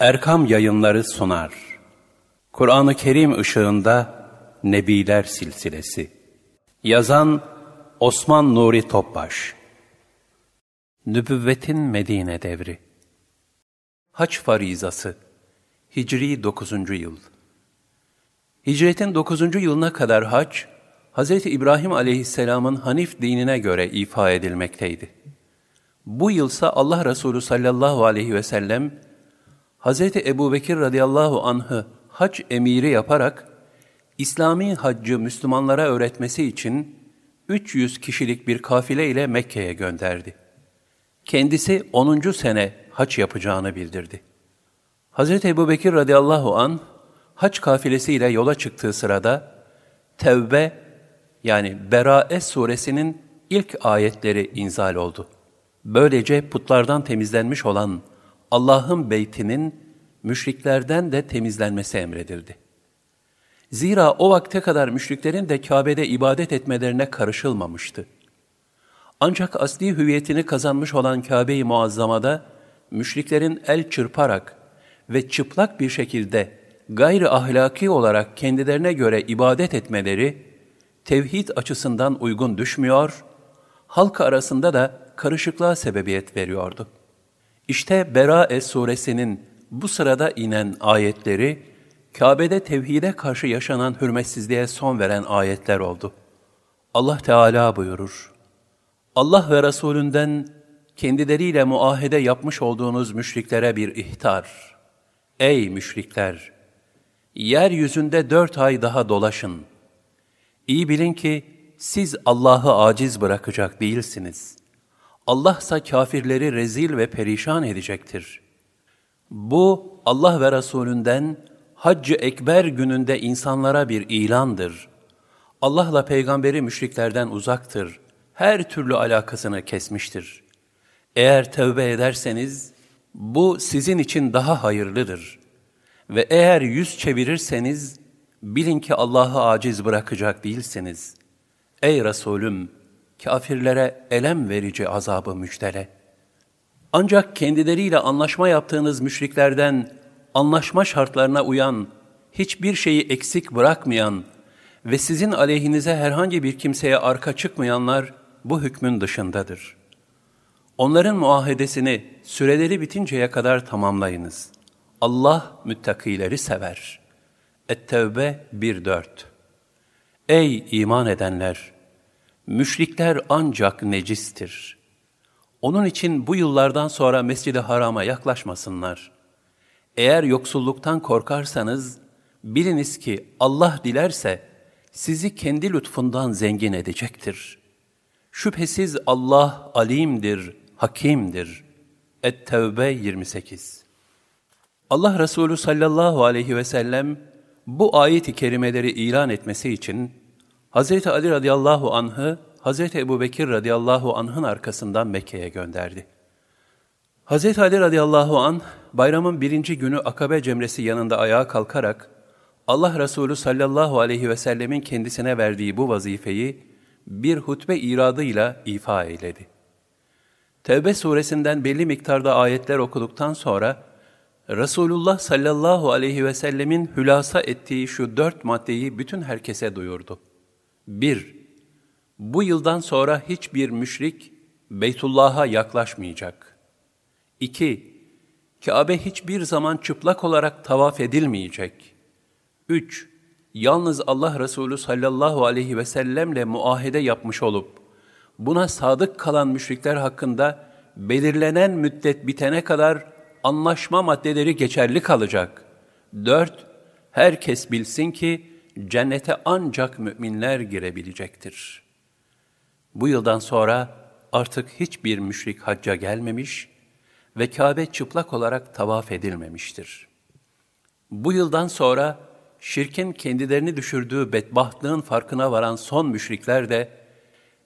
Erkam Yayınları sunar. Kur'an-ı Kerim ışığında Nebiler Silsilesi. Yazan Osman Nuri Topbaş. Nübüvvetin Medine Devri. Haç Farizası. Hicri 9. yıl. Hicretin 9. yılına kadar hac, Hz. İbrahim aleyhisselamın Hanif dinine göre ifa edilmekteydi. Bu yılsa Allah Resulü sallallahu aleyhi ve sellem, Hz. Ebu Bekir radıyallahu anh'ı hac emiri yaparak, İslami haccı Müslümanlara öğretmesi için 300 kişilik bir kafile ile Mekke'ye gönderdi. Kendisi 10. sene hac yapacağını bildirdi. Hz. Ebu Bekir radıyallahu an hac kafilesiyle yola çıktığı sırada Tevbe yani Berae suresinin ilk ayetleri inzal oldu. Böylece putlardan temizlenmiş olan Allah'ın beytinin müşriklerden de temizlenmesi emredildi. Zira o vakte kadar müşriklerin de Kabe'de ibadet etmelerine karışılmamıştı. Ancak asli hüviyetini kazanmış olan Kabe-i Muazzama'da müşriklerin el çırparak ve çıplak bir şekilde gayri ahlaki olarak kendilerine göre ibadet etmeleri tevhid açısından uygun düşmüyor, halk arasında da karışıklığa sebebiyet veriyordu. İşte Berae suresinin bu sırada inen ayetleri, Kabe'de tevhide karşı yaşanan hürmetsizliğe son veren ayetler oldu. Allah Teala buyurur, Allah ve Resulünden kendileriyle muahede yapmış olduğunuz müşriklere bir ihtar. Ey müşrikler! Yeryüzünde dört ay daha dolaşın. İyi bilin ki siz Allah'ı aciz bırakacak değilsiniz. Allah ise kafirleri rezil ve perişan edecektir. Bu Allah ve Resulünden Haccı Ekber gününde insanlara bir ilandır. Allah'la peygamberi müşriklerden uzaktır. Her türlü alakasını kesmiştir. Eğer tövbe ederseniz bu sizin için daha hayırlıdır. Ve eğer yüz çevirirseniz bilin ki Allah'ı aciz bırakacak değilsiniz. Ey Resulüm! kafirlere elem verici azabı müjdele. Ancak kendileriyle anlaşma yaptığınız müşriklerden anlaşma şartlarına uyan, hiçbir şeyi eksik bırakmayan ve sizin aleyhinize herhangi bir kimseye arka çıkmayanlar bu hükmün dışındadır. Onların muahedesini süreleri bitinceye kadar tamamlayınız. Allah müttakileri sever. Et-Tevbe 1.4 Ey iman edenler! Müşrikler ancak necistir. Onun için bu yıllardan sonra Mescid-i Haram'a yaklaşmasınlar. Eğer yoksulluktan korkarsanız, biliniz ki Allah dilerse sizi kendi lütfundan zengin edecektir. Şüphesiz Allah alimdir, hakimdir. Et-Tevbe 28 Allah Resulü sallallahu aleyhi ve sellem bu ayet-i kerimeleri ilan etmesi için Hz. Ali radıyallahu anh'ı Hz. Ebu Bekir radıyallahu anh'ın arkasından Mekke'ye gönderdi. Hz. Ali radıyallahu anh, bayramın birinci günü Akabe cemresi yanında ayağa kalkarak, Allah Resulü sallallahu aleyhi ve sellemin kendisine verdiği bu vazifeyi bir hutbe iradıyla ifa eyledi. Tevbe suresinden belli miktarda ayetler okuduktan sonra, Resulullah sallallahu aleyhi ve sellemin hülasa ettiği şu dört maddeyi bütün herkese duyurdu. 1. Bu yıldan sonra hiçbir müşrik Beytullah'a yaklaşmayacak. 2. Kabe hiçbir zaman çıplak olarak tavaf edilmeyecek. 3. Yalnız Allah Resulü sallallahu aleyhi ve sellemle muahede yapmış olup, buna sadık kalan müşrikler hakkında belirlenen müddet bitene kadar anlaşma maddeleri geçerli kalacak. 4. Herkes bilsin ki, cennete ancak müminler girebilecektir. Bu yıldan sonra artık hiçbir müşrik hacca gelmemiş ve Kabe çıplak olarak tavaf edilmemiştir. Bu yıldan sonra şirkin kendilerini düşürdüğü bedbahtlığın farkına varan son müşrikler de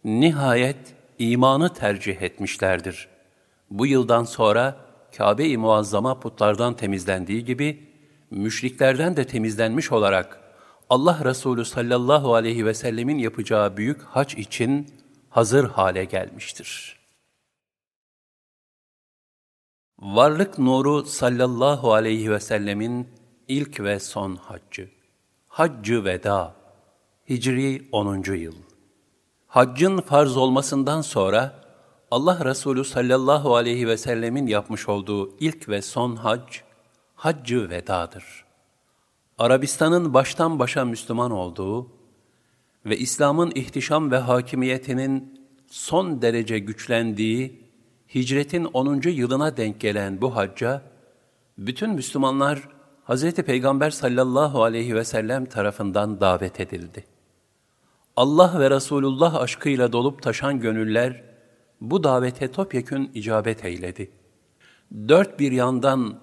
nihayet imanı tercih etmişlerdir. Bu yıldan sonra Kabe-i Muazzama putlardan temizlendiği gibi müşriklerden de temizlenmiş olarak Allah Resulü sallallahu aleyhi ve sellemin yapacağı büyük hac için hazır hale gelmiştir. Varlık nuru sallallahu aleyhi ve sellemin ilk ve son haccı. Haccı veda. Hicri 10. yıl. Haccın farz olmasından sonra Allah Resulü sallallahu aleyhi ve sellemin yapmış olduğu ilk ve son hac, haccı vedadır. Arabistan'ın baştan başa Müslüman olduğu ve İslam'ın ihtişam ve hakimiyetinin son derece güçlendiği hicretin 10. yılına denk gelen bu hacca, bütün Müslümanlar Hz. Peygamber sallallahu aleyhi ve sellem tarafından davet edildi. Allah ve Resulullah aşkıyla dolup taşan gönüller, bu davete topyekün icabet eyledi. Dört bir yandan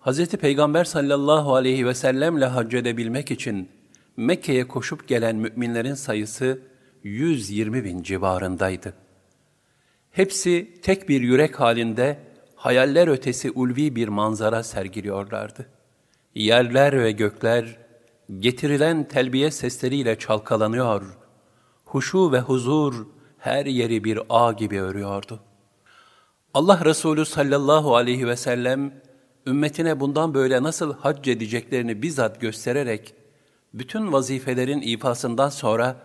Hz. Peygamber sallallahu aleyhi ve sellemle hac edebilmek için Mekke'ye koşup gelen müminlerin sayısı 120 bin civarındaydı. Hepsi tek bir yürek halinde hayaller ötesi ulvi bir manzara sergiliyorlardı. Yerler ve gökler getirilen telbiye sesleriyle çalkalanıyor, huşu ve huzur her yeri bir ağ gibi örüyordu. Allah Resulü sallallahu aleyhi ve sellem, ümmetine bundan böyle nasıl hac edeceklerini bizzat göstererek, bütün vazifelerin ifasından sonra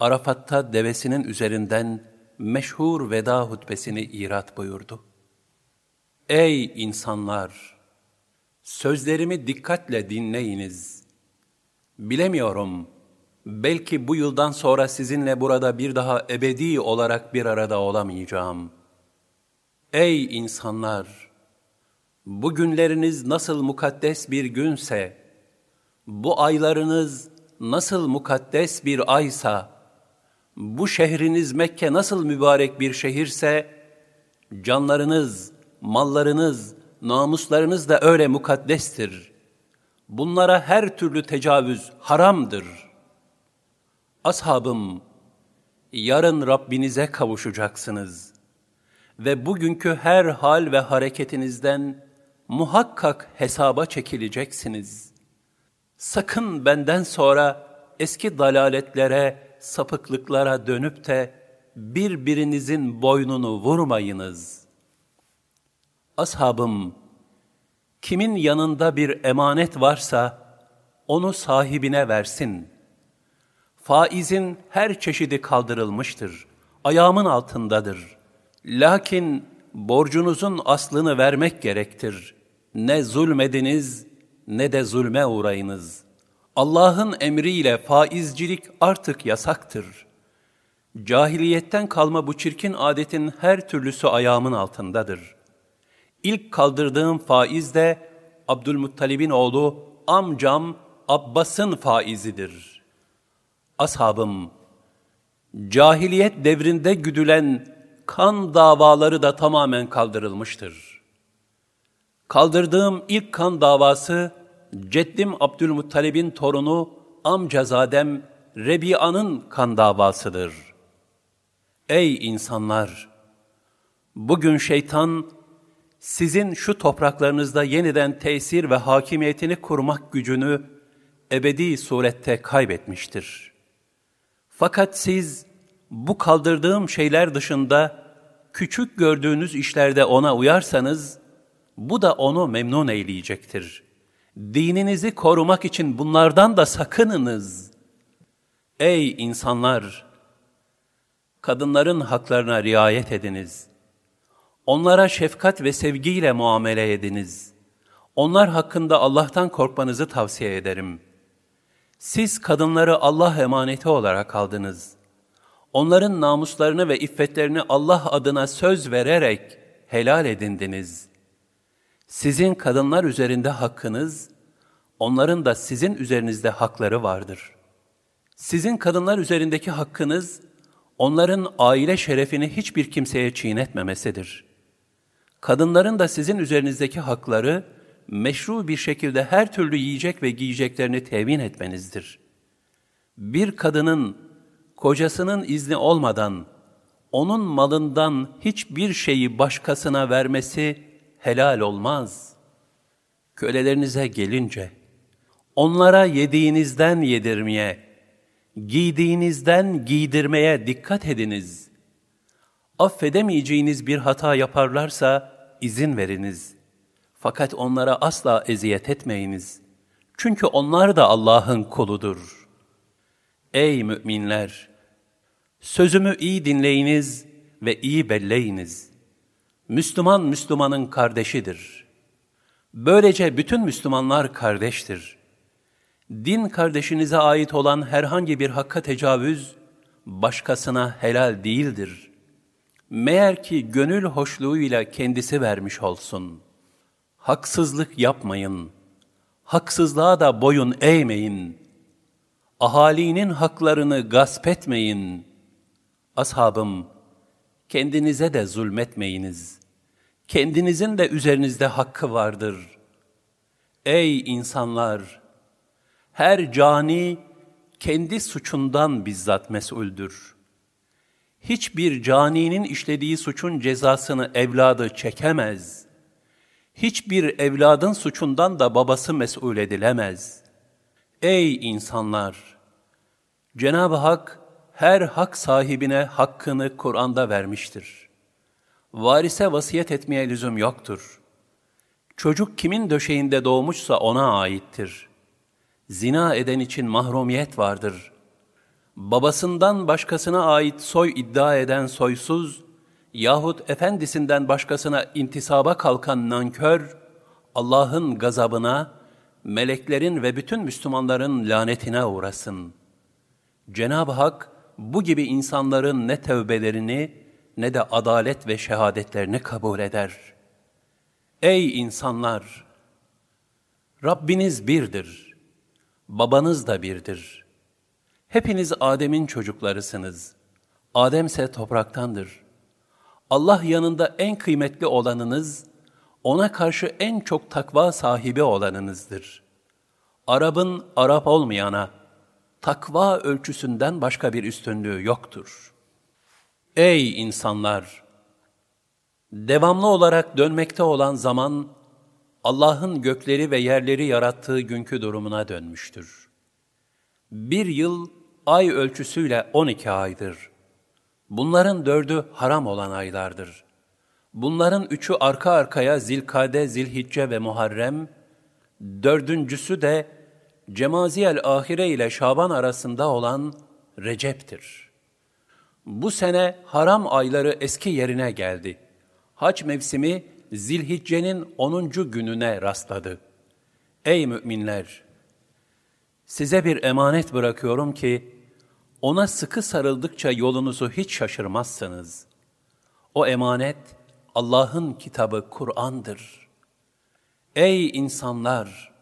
Arafat'ta devesinin üzerinden meşhur veda hutbesini irat buyurdu. Ey insanlar! Sözlerimi dikkatle dinleyiniz. Bilemiyorum, belki bu yıldan sonra sizinle burada bir daha ebedi olarak bir arada olamayacağım. Ey insanlar! Bu günleriniz nasıl mukaddes bir günse, bu aylarınız nasıl mukaddes bir aysa, bu şehriniz Mekke nasıl mübarek bir şehirse, canlarınız, mallarınız, namuslarınız da öyle mukaddestir. Bunlara her türlü tecavüz haramdır. Ashabım, yarın Rabbinize kavuşacaksınız ve bugünkü her hal ve hareketinizden muhakkak hesaba çekileceksiniz. Sakın benden sonra eski dalaletlere, sapıklıklara dönüp de birbirinizin boynunu vurmayınız. Ashabım, kimin yanında bir emanet varsa onu sahibine versin. Faizin her çeşidi kaldırılmıştır, ayağımın altındadır. Lakin borcunuzun aslını vermek gerektir. Ne zulmediniz ne de zulme uğrayınız.'' Allah'ın emriyle faizcilik artık yasaktır. Cahiliyetten kalma bu çirkin adetin her türlüsü ayağımın altındadır. İlk kaldırdığım faiz de Abdülmuttalib'in oğlu amcam Abbas'ın faizidir. Ashabım, cahiliyet devrinde güdülen kan davaları da tamamen kaldırılmıştır. Kaldırdığım ilk kan davası, Ceddim Abdülmuttalib'in torunu amcazadem Rebia'nın kan davasıdır. Ey insanlar! Bugün şeytan sizin şu topraklarınızda yeniden tesir ve hakimiyetini kurmak gücünü ebedi surette kaybetmiştir. Fakat siz bu kaldırdığım şeyler dışında küçük gördüğünüz işlerde ona uyarsanız, bu da onu memnun eyleyecektir. Dininizi korumak için bunlardan da sakınınız. Ey insanlar! Kadınların haklarına riayet ediniz. Onlara şefkat ve sevgiyle muamele ediniz. Onlar hakkında Allah'tan korkmanızı tavsiye ederim. Siz kadınları Allah emaneti olarak aldınız. Onların namuslarını ve iffetlerini Allah adına söz vererek helal edindiniz.'' Sizin kadınlar üzerinde hakkınız, onların da sizin üzerinizde hakları vardır. Sizin kadınlar üzerindeki hakkınız, onların aile şerefini hiçbir kimseye çiğnetmemesidir. Kadınların da sizin üzerinizdeki hakları, meşru bir şekilde her türlü yiyecek ve giyeceklerini temin etmenizdir. Bir kadının, kocasının izni olmadan, onun malından hiçbir şeyi başkasına vermesi, helal olmaz. Kölelerinize gelince, onlara yediğinizden yedirmeye, giydiğinizden giydirmeye dikkat ediniz. Affedemeyeceğiniz bir hata yaparlarsa izin veriniz. Fakat onlara asla eziyet etmeyiniz. Çünkü onlar da Allah'ın kuludur. Ey müminler! Sözümü iyi dinleyiniz ve iyi belleyiniz. Müslüman Müslümanın kardeşidir. Böylece bütün Müslümanlar kardeştir. Din kardeşinize ait olan herhangi bir hakka tecavüz, başkasına helal değildir. Meğer ki gönül hoşluğuyla kendisi vermiş olsun. Haksızlık yapmayın. Haksızlığa da boyun eğmeyin. Ahalinin haklarını gasp etmeyin. Ashabım, kendinize de zulmetmeyiniz. Kendinizin de üzerinizde hakkı vardır. Ey insanlar! Her cani kendi suçundan bizzat mesuldür. Hiçbir caninin işlediği suçun cezasını evladı çekemez. Hiçbir evladın suçundan da babası mesul edilemez. Ey insanlar! Cenab-ı Hak her hak sahibine hakkını Kur'an'da vermiştir. Varise vasiyet etmeye lüzum yoktur. Çocuk kimin döşeğinde doğmuşsa ona aittir. Zina eden için mahrumiyet vardır. Babasından başkasına ait soy iddia eden soysuz yahut efendisinden başkasına intisaba kalkan nankör, Allah'ın gazabına, meleklerin ve bütün Müslümanların lanetine uğrasın. Cenab-ı Hak, bu gibi insanların ne tevbelerini ne de adalet ve şehadetlerini kabul eder. Ey insanlar! Rabbiniz birdir, babanız da birdir. Hepiniz Adem'in çocuklarısınız. Adem ise topraktandır. Allah yanında en kıymetli olanınız, ona karşı en çok takva sahibi olanınızdır. Arap'ın Arap olmayana, takva ölçüsünden başka bir üstünlüğü yoktur. Ey insanlar! Devamlı olarak dönmekte olan zaman, Allah'ın gökleri ve yerleri yarattığı günkü durumuna dönmüştür. Bir yıl ay ölçüsüyle 12 aydır. Bunların dördü haram olan aylardır. Bunların üçü arka arkaya Zilkade, Zilhicce ve Muharrem, dördüncüsü de Cemaziyel Ahire ile Şaban arasında olan Recep'tir. Bu sene haram ayları eski yerine geldi. Hac mevsimi Zilhicce'nin 10. gününe rastladı. Ey müminler! Size bir emanet bırakıyorum ki, ona sıkı sarıldıkça yolunuzu hiç şaşırmazsınız. O emanet, Allah'ın kitabı Kur'an'dır. Ey insanlar!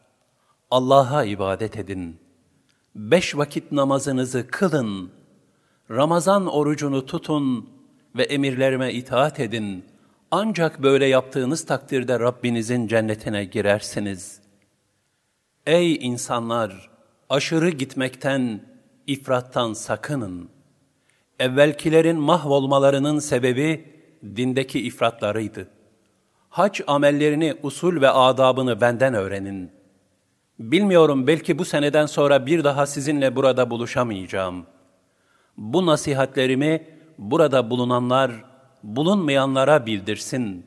Allah'a ibadet edin. Beş vakit namazınızı kılın. Ramazan orucunu tutun ve emirlerime itaat edin. Ancak böyle yaptığınız takdirde Rabbinizin cennetine girersiniz. Ey insanlar! Aşırı gitmekten, ifrattan sakının. Evvelkilerin mahvolmalarının sebebi dindeki ifratlarıydı. Hac amellerini, usul ve adabını benden öğrenin. Bilmiyorum belki bu seneden sonra bir daha sizinle burada buluşamayacağım. Bu nasihatlerimi burada bulunanlar, bulunmayanlara bildirsin.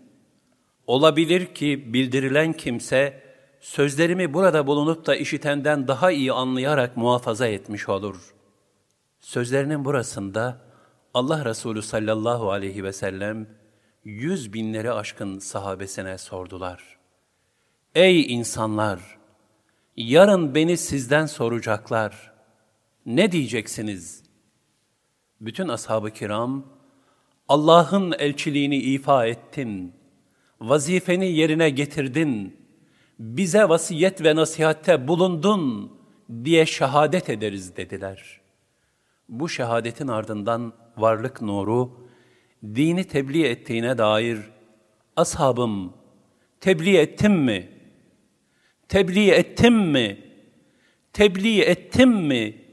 Olabilir ki bildirilen kimse, sözlerimi burada bulunup da işitenden daha iyi anlayarak muhafaza etmiş olur. Sözlerinin burasında Allah Resulü sallallahu aleyhi ve sellem yüz binleri aşkın sahabesine sordular. Ey insanlar! Yarın beni sizden soracaklar. Ne diyeceksiniz? Bütün ashab-ı kiram, Allah'ın elçiliğini ifa ettin, vazifeni yerine getirdin, bize vasiyet ve nasihatte bulundun diye şehadet ederiz dediler. Bu şehadetin ardından varlık nuru, dini tebliğ ettiğine dair, ashabım, tebliğ ettim mi? Tebliğ ettim mi? Tebliğ ettim mi?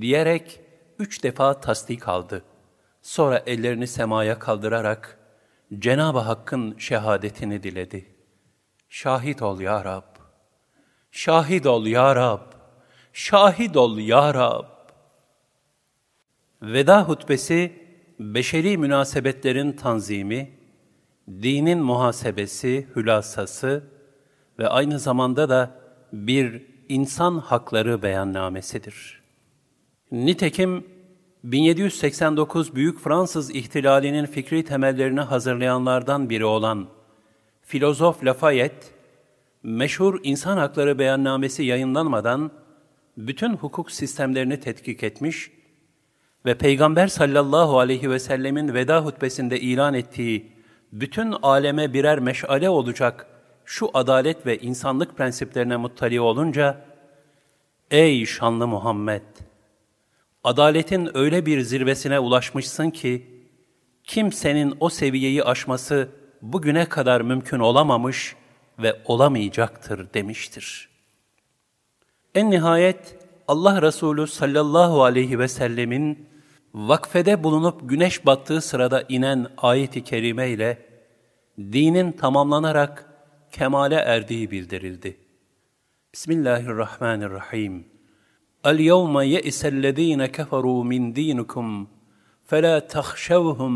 diyerek üç defa tasdik aldı. Sonra ellerini semaya kaldırarak Cenab-ı Hakk'ın şehadetini diledi. Şahit ol ya Rab. Şahit ol ya Rab. Şahit ol ya Rab. Veda hutbesi, beşeri münasebetlerin tanzimi, dinin muhasebesi, hülasası, ve aynı zamanda da bir insan hakları beyannamesidir. Nitekim 1789 Büyük Fransız İhtilali'nin fikri temellerini hazırlayanlardan biri olan filozof Lafayette, meşhur insan hakları beyannamesi yayınlanmadan bütün hukuk sistemlerini tetkik etmiş ve Peygamber sallallahu aleyhi ve sellemin veda hutbesinde ilan ettiği bütün aleme birer meşale olacak şu adalet ve insanlık prensiplerine muttali olunca, Ey şanlı Muhammed! Adaletin öyle bir zirvesine ulaşmışsın ki, kimsenin o seviyeyi aşması bugüne kadar mümkün olamamış ve olamayacaktır demiştir. En nihayet Allah Resulü sallallahu aleyhi ve sellemin vakfede bulunup güneş battığı sırada inen ayet-i kerime ile dinin tamamlanarak kemale erdiği bildirildi. Bismillahirrahmanirrahim. El-yevme ye'isellezîne keferû min dînikum فَلَا تَخْشَوْهُمْ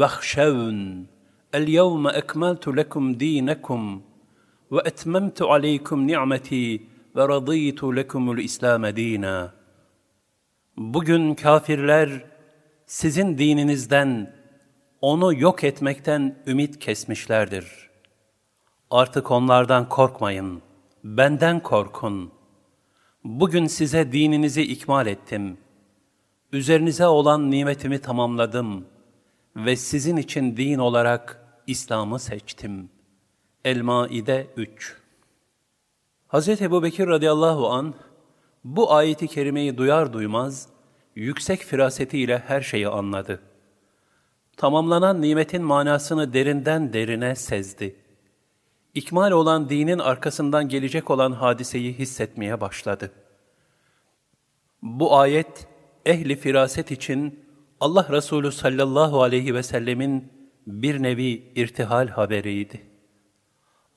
وَخْشَوْنَ الْيَوْمَ أَكْمَلْتُ لَكُمْ دِينَكُمْ وَأَتْمَمْتُ عَلَيْكُمْ نِعْمَتِي وَرَضِيتُ لَكُمُ الْإِسْلَامَ دِينًا Bugün kafirler sizin dininizden, onu yok etmekten ümit kesmişlerdir. Artık onlardan korkmayın, benden korkun. Bugün size dininizi ikmal ettim. Üzerinize olan nimetimi tamamladım ve sizin için din olarak İslam'ı seçtim. El-Maide 3 Hz. Ebu Bekir radıyallahu an bu ayeti kerimeyi duyar duymaz, yüksek firasetiyle her şeyi anladı. Tamamlanan nimetin manasını derinden derine sezdi. İkmal olan dinin arkasından gelecek olan hadiseyi hissetmeye başladı. Bu ayet, ehli firaset için Allah Resulü sallallahu aleyhi ve sellemin bir nevi irtihal haberiydi.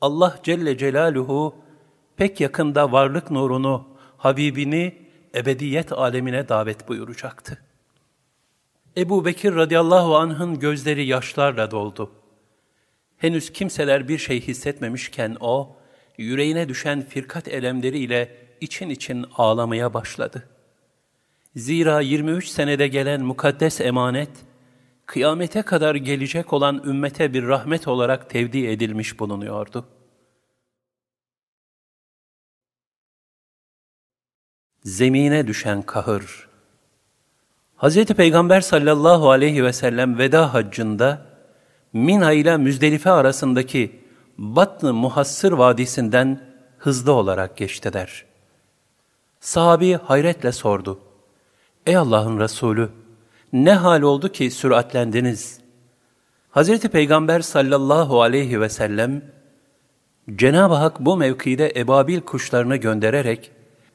Allah Celle Celaluhu pek yakında varlık nurunu Habibini ebediyet alemine davet buyuracaktı. Ebu Bekir radıyallahu anh'ın gözleri yaşlarla doldu. Henüz kimseler bir şey hissetmemişken o, yüreğine düşen firkat elemleriyle için için ağlamaya başladı. Zira 23 senede gelen mukaddes emanet, kıyamete kadar gelecek olan ümmete bir rahmet olarak tevdi edilmiş bulunuyordu.'' zemine düşen kahır. Hz. Peygamber sallallahu aleyhi ve sellem veda haccında Mina ile Müzdelife arasındaki Batn-ı Muhassır Vadisi'nden hızlı olarak geçtiler. Sahabi hayretle sordu. Ey Allah'ın Resulü, ne hal oldu ki süratlendiniz? Hz. Peygamber sallallahu aleyhi ve sellem, Cenab-ı Hak bu mevkide ebabil kuşlarını göndererek,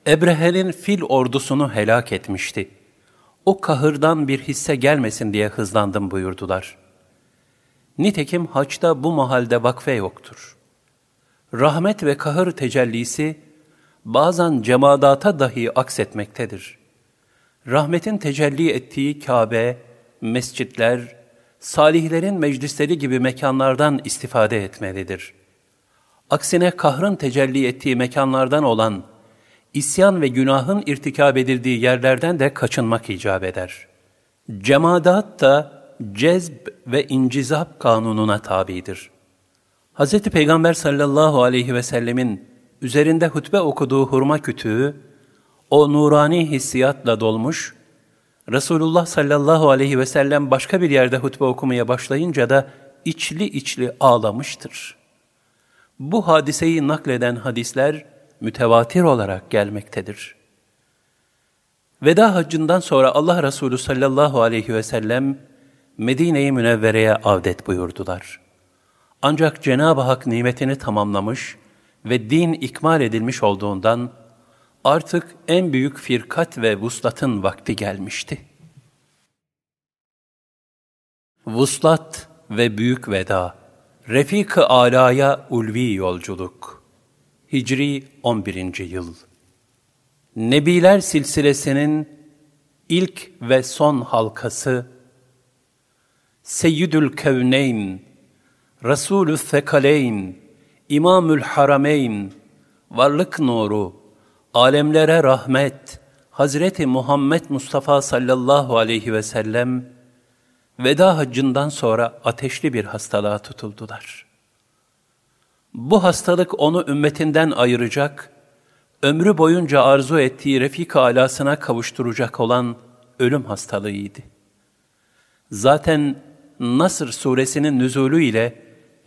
Ebrehe'nin fil ordusunu helak etmişti. O kahırdan bir hisse gelmesin diye hızlandım buyurdular. Nitekim haçta bu mahalde vakfe yoktur. Rahmet ve kahır tecellisi bazen cemadata dahi aksetmektedir. Rahmetin tecelli ettiği Kabe, mescitler, salihlerin meclisleri gibi mekanlardan istifade etmelidir. Aksine kahrın tecelli ettiği mekanlardan olan isyan ve günahın irtikab edildiği yerlerden de kaçınmak icap eder. Cemaat da cezb ve incizap kanununa tabidir. Hz. Peygamber sallallahu aleyhi ve sellemin üzerinde hutbe okuduğu hurma kütüğü, o nurani hissiyatla dolmuş, Resulullah sallallahu aleyhi ve sellem başka bir yerde hutbe okumaya başlayınca da içli içli ağlamıştır. Bu hadiseyi nakleden hadisler, mütevatir olarak gelmektedir. Veda haccından sonra Allah Resulü sallallahu aleyhi ve sellem Medine-i Münevvere'ye avdet buyurdular. Ancak Cenab-ı Hak nimetini tamamlamış ve din ikmal edilmiş olduğundan artık en büyük firkat ve vuslatın vakti gelmişti. Vuslat ve büyük veda, Refik-ı Ala'ya ulvi yolculuk. Hicri 11. yıl. Nebiler silsilesinin ilk ve son halkası Seyyidül Kevneyn, Resulü Thekaleyn, İmamül Harameyn, varlık nuru, alemlere rahmet, Hazreti Muhammed Mustafa sallallahu aleyhi ve sellem, veda haccından sonra ateşli bir hastalığa tutuldular. Bu hastalık onu ümmetinden ayıracak, ömrü boyunca arzu ettiği refik alasına kavuşturacak olan ölüm hastalığıydı. Zaten Nasr suresinin nüzulü ile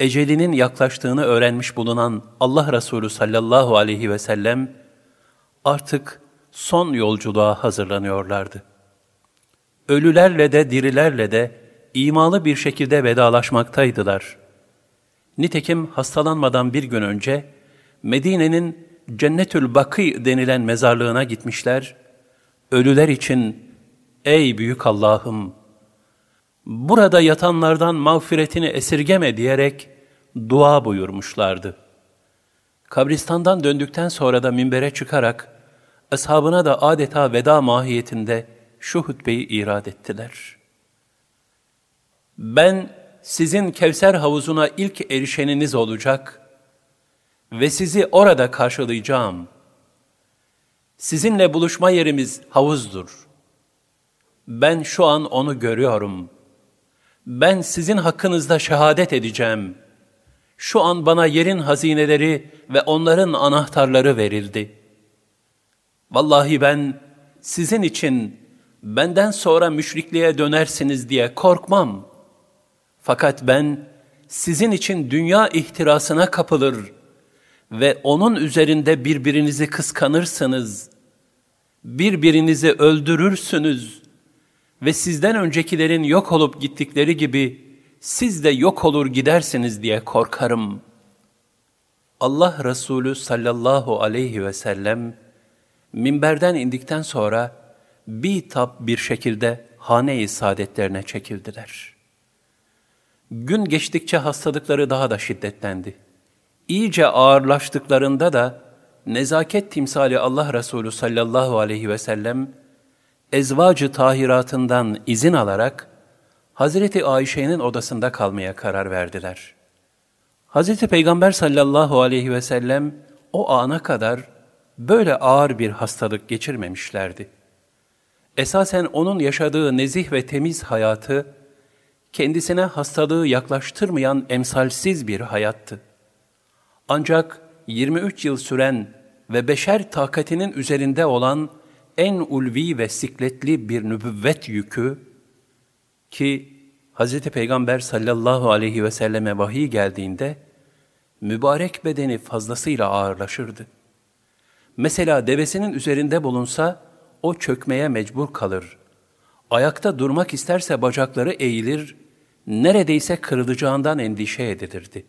ecelinin yaklaştığını öğrenmiş bulunan Allah Resulü sallallahu aleyhi ve sellem artık son yolculuğa hazırlanıyorlardı. Ölülerle de dirilerle de imalı bir şekilde vedalaşmaktaydılar. Nitekim hastalanmadan bir gün önce Medine'nin Cennetül Bakı denilen mezarlığına gitmişler. Ölüler için ey büyük Allah'ım burada yatanlardan mağfiretini esirgeme diyerek dua buyurmuşlardı. Kabristandan döndükten sonra da minbere çıkarak ashabına da adeta veda mahiyetinde şu hutbeyi irad ettiler. Ben sizin Kevser havuzuna ilk erişeniniz olacak ve sizi orada karşılayacağım. Sizinle buluşma yerimiz havuzdur. Ben şu an onu görüyorum. Ben sizin hakkınızda şehadet edeceğim. Şu an bana yerin hazineleri ve onların anahtarları verildi. Vallahi ben sizin için benden sonra müşrikliğe dönersiniz diye korkmam. Fakat ben sizin için dünya ihtirasına kapılır ve onun üzerinde birbirinizi kıskanırsınız. Birbirinizi öldürürsünüz ve sizden öncekilerin yok olup gittikleri gibi siz de yok olur gidersiniz diye korkarım. Allah Resulü sallallahu aleyhi ve sellem minberden indikten sonra bir tap bir şekilde hane-i saadetlerine çekildiler. Gün geçtikçe hastalıkları daha da şiddetlendi. İyice ağırlaştıklarında da nezaket timsali Allah Resulü sallallahu aleyhi ve sellem ezvacı tahiratından izin alarak Hazreti Ayşe'nin odasında kalmaya karar verdiler. Hazreti Peygamber sallallahu aleyhi ve sellem o ana kadar böyle ağır bir hastalık geçirmemişlerdi. Esasen onun yaşadığı nezih ve temiz hayatı, kendisine hastalığı yaklaştırmayan emsalsiz bir hayattı. Ancak 23 yıl süren ve beşer takatinin üzerinde olan en ulvi ve sikletli bir nübüvvet yükü ki Hz. Peygamber sallallahu aleyhi ve selleme vahiy geldiğinde mübarek bedeni fazlasıyla ağırlaşırdı. Mesela devesinin üzerinde bulunsa o çökmeye mecbur kalır. Ayakta durmak isterse bacakları eğilir, neredeyse kırılacağından endişe edilirdi.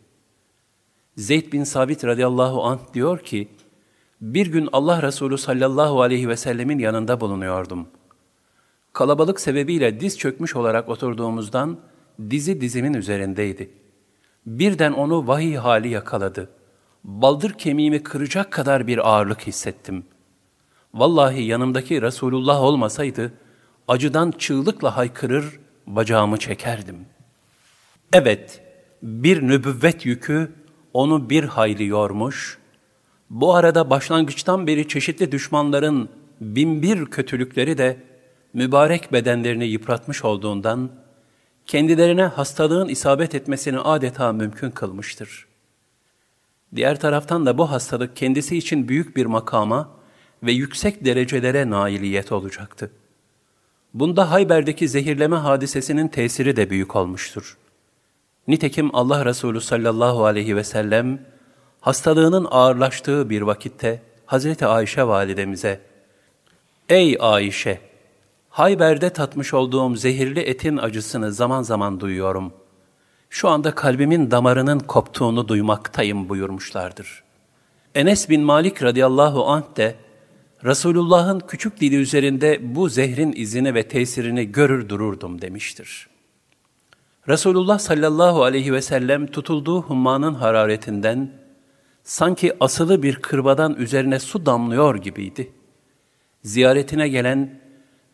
Zeyd bin Sabit radıyallahu anh diyor ki, bir gün Allah Resulü sallallahu aleyhi ve sellemin yanında bulunuyordum. Kalabalık sebebiyle diz çökmüş olarak oturduğumuzdan dizi dizimin üzerindeydi. Birden onu vahiy hali yakaladı. Baldır kemiğimi kıracak kadar bir ağırlık hissettim. Vallahi yanımdaki Resulullah olmasaydı, acıdan çığlıkla haykırır, bacağımı çekerdim. Evet, bir nübüvvet yükü onu bir hayli yormuş, bu arada başlangıçtan beri çeşitli düşmanların binbir kötülükleri de mübarek bedenlerini yıpratmış olduğundan, kendilerine hastalığın isabet etmesini adeta mümkün kılmıştır. Diğer taraftan da bu hastalık kendisi için büyük bir makama ve yüksek derecelere nailiyet olacaktı. Bunda Hayber'deki zehirleme hadisesinin tesiri de büyük olmuştur. Nitekim Allah Resulü sallallahu aleyhi ve sellem, hastalığının ağırlaştığı bir vakitte Hazreti Ayşe validemize, Ey Ayşe! Hayber'de tatmış olduğum zehirli etin acısını zaman zaman duyuyorum. Şu anda kalbimin damarının koptuğunu duymaktayım buyurmuşlardır. Enes bin Malik radıyallahu anh de, Resulullah'ın küçük dili üzerinde bu zehrin izini ve tesirini görür dururdum demiştir. Resulullah sallallahu aleyhi ve sellem tutulduğu hummanın hararetinden sanki asılı bir kırbadan üzerine su damlıyor gibiydi. Ziyaretine gelen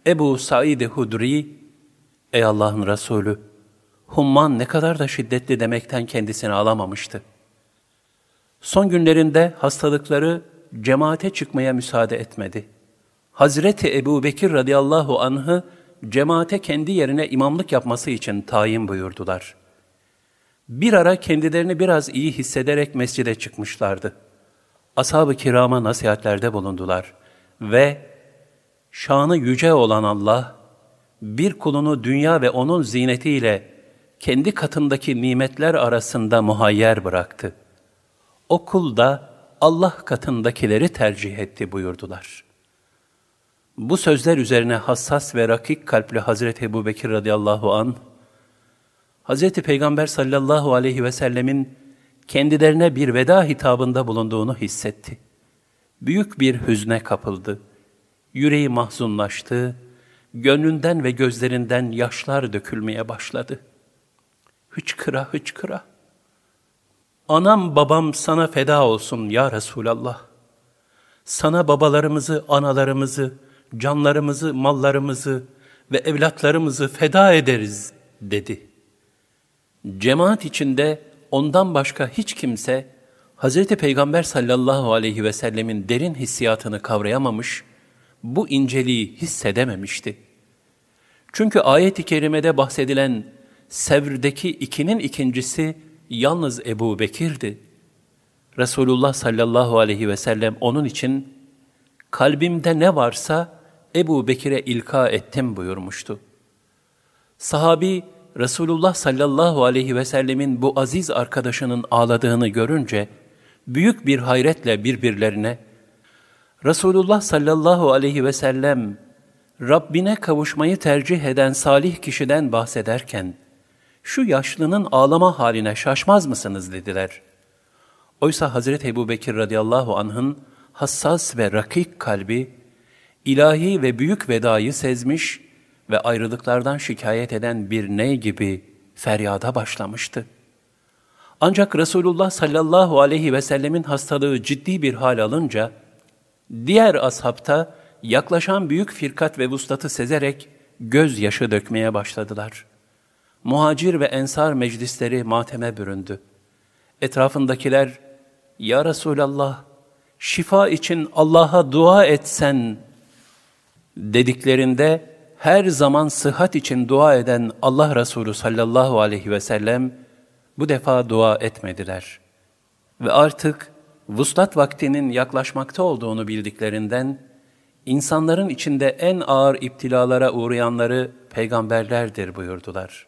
Ebu Said-i Hudri, Ey Allah'ın Resulü, humman ne kadar da şiddetli demekten kendisini alamamıştı. Son günlerinde hastalıkları cemaate çıkmaya müsaade etmedi. Hazreti Ebu Bekir radıyallahu anh'ı cemaate kendi yerine imamlık yapması için tayin buyurdular. Bir ara kendilerini biraz iyi hissederek mescide çıkmışlardı. Ashab-ı kirama nasihatlerde bulundular ve şanı yüce olan Allah, bir kulunu dünya ve onun zinetiyle kendi katındaki nimetler arasında muhayyer bıraktı. O kul da Allah katındakileri tercih etti buyurdular. Bu sözler üzerine hassas ve rakik kalpli Hazreti Ebu Bekir radıyallahu an Hazreti Peygamber sallallahu aleyhi ve sellemin kendilerine bir veda hitabında bulunduğunu hissetti. Büyük bir hüzne kapıldı. Yüreği mahzunlaştı, gönlünden ve gözlerinden yaşlar dökülmeye başladı. Hıçkıra hıçkıra. Anam babam sana feda olsun ya Resulallah. Sana babalarımızı, analarımızı, canlarımızı, mallarımızı ve evlatlarımızı feda ederiz dedi. Cemaat içinde ondan başka hiç kimse Hz. Peygamber sallallahu aleyhi ve sellemin derin hissiyatını kavrayamamış, bu inceliği hissedememişti. Çünkü ayet-i kerimede bahsedilen Sevr'deki ikinin ikincisi yalnız Ebu Bekir'di. Resulullah sallallahu aleyhi ve sellem onun için kalbimde ne varsa Ebu Bekir'e ilka ettim buyurmuştu. Sahabi Resulullah sallallahu aleyhi ve sellemin bu aziz arkadaşının ağladığını görünce büyük bir hayretle birbirlerine Resulullah sallallahu aleyhi ve sellem Rabbine kavuşmayı tercih eden salih kişiden bahsederken şu yaşlının ağlama haline şaşmaz mısınız dediler. Oysa Hazreti Ebu Bekir radıyallahu anh'ın hassas ve rakik kalbi, ilahi ve büyük vedayı sezmiş ve ayrılıklardan şikayet eden bir ney gibi feryada başlamıştı. Ancak Resulullah sallallahu aleyhi ve sellemin hastalığı ciddi bir hal alınca, diğer ashabta yaklaşan büyük firkat ve vuslatı sezerek gözyaşı dökmeye başladılar. Muhacir ve ensar meclisleri mateme büründü. Etrafındakiler, Ya Resulallah, şifa için Allah'a dua etsen dediklerinde her zaman sıhhat için dua eden Allah Resulü sallallahu aleyhi ve sellem bu defa dua etmediler. Ve artık vuslat vaktinin yaklaşmakta olduğunu bildiklerinden insanların içinde en ağır iptilalara uğrayanları peygamberlerdir buyurdular.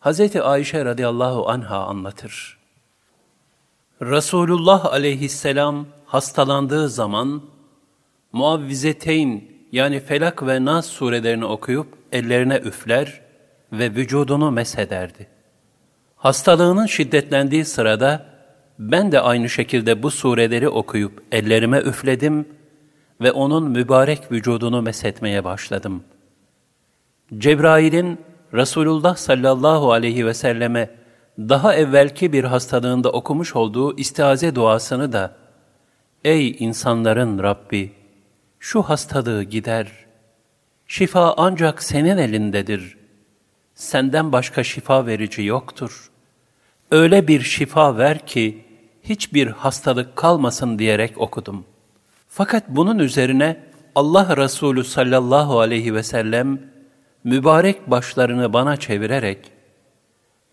Hz. Ayşe radıyallahu anha anlatır. Resulullah aleyhisselam hastalandığı zaman muavvizeteyn yani Felak ve Nas surelerini okuyup ellerine üfler ve vücudunu meshederdi. Hastalığının şiddetlendiği sırada ben de aynı şekilde bu sureleri okuyup ellerime üfledim ve onun mübarek vücudunu meshetmeye başladım. Cebrail'in Resulullah sallallahu aleyhi ve selleme daha evvelki bir hastalığında okumuş olduğu istiaze duasını da Ey insanların Rabbi! Şu hastalığı gider. Şifa ancak senin elindedir. Senden başka şifa verici yoktur. Öyle bir şifa ver ki hiçbir hastalık kalmasın diyerek okudum. Fakat bunun üzerine Allah Resulü sallallahu aleyhi ve sellem mübarek başlarını bana çevirerek,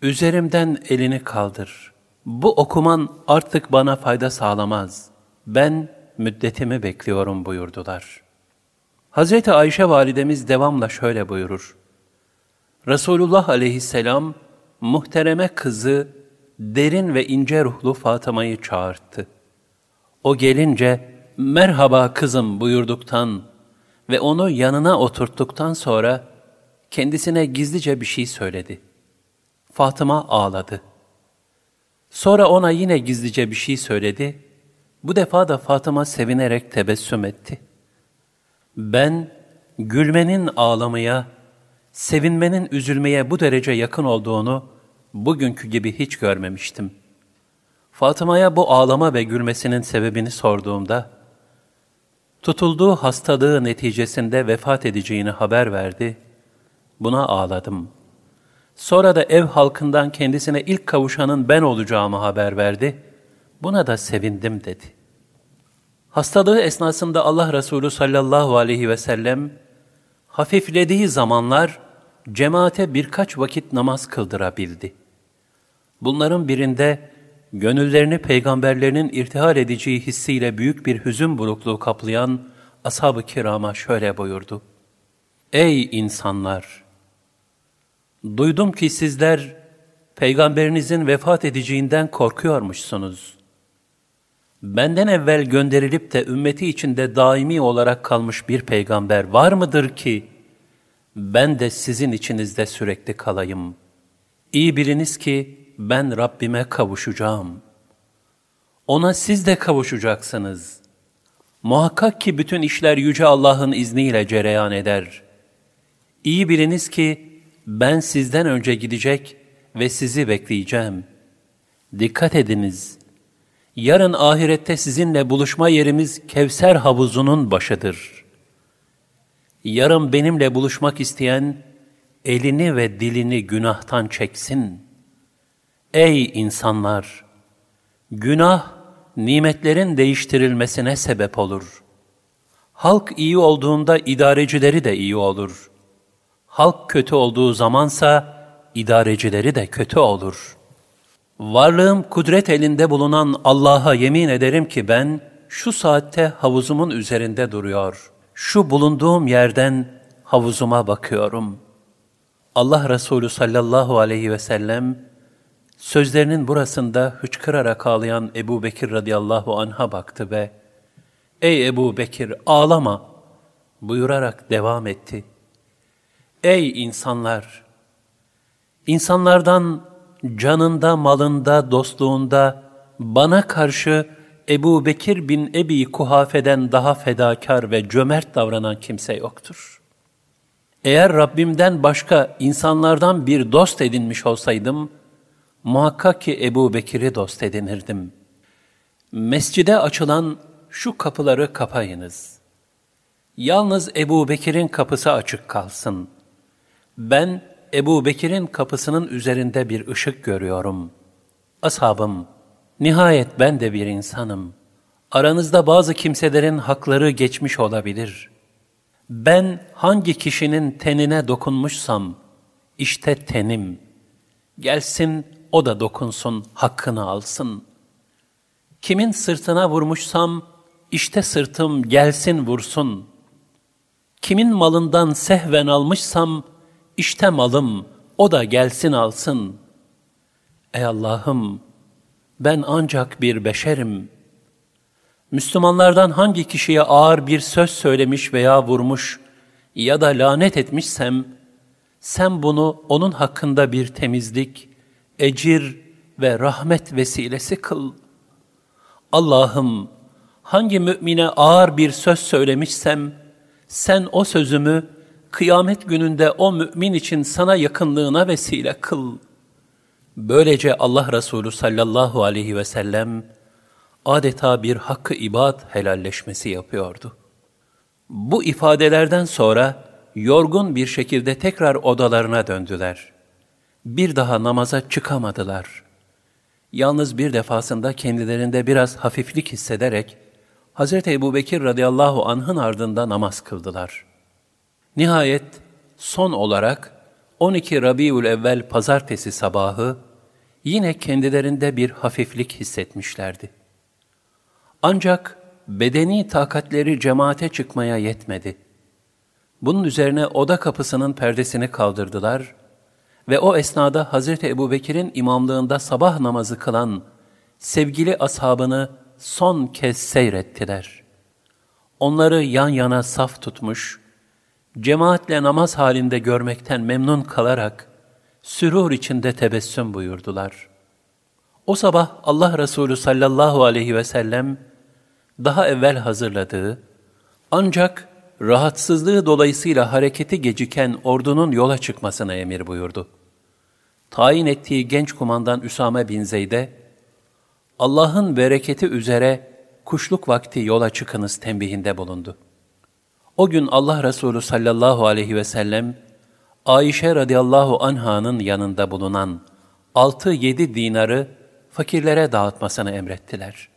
üzerimden elini kaldır. Bu okuman artık bana fayda sağlamaz. Ben müddetimi bekliyorum buyurdular. Hazreti Ayşe validemiz devamla şöyle buyurur. Resulullah aleyhisselam muhtereme kızı derin ve ince ruhlu Fatıma'yı çağırttı. O gelince merhaba kızım buyurduktan ve onu yanına oturttuktan sonra kendisine gizlice bir şey söyledi. Fatıma ağladı. Sonra ona yine gizlice bir şey söyledi. Bu defa da Fatıma sevinerek tebessüm etti. Ben gülmenin ağlamaya, sevinmenin üzülmeye bu derece yakın olduğunu bugünkü gibi hiç görmemiştim. Fatıma'ya bu ağlama ve gülmesinin sebebini sorduğumda, tutulduğu hastalığı neticesinde vefat edeceğini haber verdi Buna ağladım. Sonra da ev halkından kendisine ilk kavuşanın ben olacağımı haber verdi. Buna da sevindim dedi. Hastalığı esnasında Allah Resulü sallallahu aleyhi ve sellem hafiflediği zamanlar cemaate birkaç vakit namaz kıldırabildi. Bunların birinde gönüllerini peygamberlerinin irtihal edeceği hissiyle büyük bir hüzün burukluğu kaplayan ashab-ı kirama şöyle buyurdu. Ey insanlar! Duydum ki sizler peygamberinizin vefat edeceğinden korkuyormuşsunuz. Benden evvel gönderilip de ümmeti içinde daimi olarak kalmış bir peygamber var mıdır ki, ben de sizin içinizde sürekli kalayım. İyi biliniz ki ben Rabbime kavuşacağım. Ona siz de kavuşacaksınız. Muhakkak ki bütün işler Yüce Allah'ın izniyle cereyan eder. İyi biliniz ki ben sizden önce gidecek ve sizi bekleyeceğim. Dikkat ediniz. Yarın ahirette sizinle buluşma yerimiz Kevser havuzunun başıdır. Yarın benimle buluşmak isteyen elini ve dilini günahtan çeksin. Ey insanlar! Günah, nimetlerin değiştirilmesine sebep olur. Halk iyi olduğunda idarecileri de iyi olur. Halk kötü olduğu zamansa idarecileri de kötü olur. Varlığım kudret elinde bulunan Allah'a yemin ederim ki ben şu saatte havuzumun üzerinde duruyor. Şu bulunduğum yerden havuzuma bakıyorum. Allah Resulü sallallahu aleyhi ve sellem sözlerinin burasında hıçkırarak ağlayan Ebu Bekir radıyallahu anh'a baktı ve ''Ey Ebu Bekir ağlama!'' buyurarak devam etti. ''Ey insanlar! İnsanlardan canında, malında, dostluğunda bana karşı Ebu Bekir bin Ebi Kuhafe'den daha fedakar ve cömert davranan kimse yoktur. Eğer Rabbimden başka insanlardan bir dost edinmiş olsaydım, muhakkak ki Ebu Bekir'i dost edinirdim. Mescide açılan şu kapıları kapayınız. Yalnız Ebu Bekir'in kapısı açık kalsın. Ben Ebu Bekir'in kapısının üzerinde bir ışık görüyorum. Ashabım, nihayet ben de bir insanım. Aranızda bazı kimselerin hakları geçmiş olabilir. Ben hangi kişinin tenine dokunmuşsam, işte tenim. Gelsin o da dokunsun, hakkını alsın. Kimin sırtına vurmuşsam, işte sırtım gelsin vursun. Kimin malından sehven almışsam, işte malım, o da gelsin alsın. Ey Allah'ım, ben ancak bir beşerim. Müslümanlardan hangi kişiye ağır bir söz söylemiş veya vurmuş ya da lanet etmişsem, sen bunu onun hakkında bir temizlik, ecir ve rahmet vesilesi kıl. Allah'ım, hangi mümine ağır bir söz söylemişsem, sen o sözümü kıyamet gününde o mümin için sana yakınlığına vesile kıl. Böylece Allah Resulü sallallahu aleyhi ve sellem adeta bir hakkı ibad helalleşmesi yapıyordu. Bu ifadelerden sonra yorgun bir şekilde tekrar odalarına döndüler. Bir daha namaza çıkamadılar. Yalnız bir defasında kendilerinde biraz hafiflik hissederek Hz. Ebu Bekir radıyallahu anh'ın ardında namaz kıldılar.'' Nihayet son olarak 12 Rabiül Evvel pazartesi sabahı yine kendilerinde bir hafiflik hissetmişlerdi. Ancak bedeni takatleri cemaate çıkmaya yetmedi. Bunun üzerine oda kapısının perdesini kaldırdılar ve o esnada Hazreti Ebu Bekir'in imamlığında sabah namazı kılan sevgili ashabını son kez seyrettiler. Onları yan yana saf tutmuş, cemaatle namaz halinde görmekten memnun kalarak sürur içinde tebessüm buyurdular. O sabah Allah Resulü sallallahu aleyhi ve sellem daha evvel hazırladığı ancak rahatsızlığı dolayısıyla hareketi geciken ordunun yola çıkmasına emir buyurdu. Tayin ettiği genç kumandan Üsame bin Zeyd'e Allah'ın bereketi üzere kuşluk vakti yola çıkınız tembihinde bulundu.'' O gün Allah Resulü sallallahu aleyhi ve sellem, Ayşe radıyallahu anhanın yanında bulunan altı yedi dinarı fakirlere dağıtmasını emrettiler.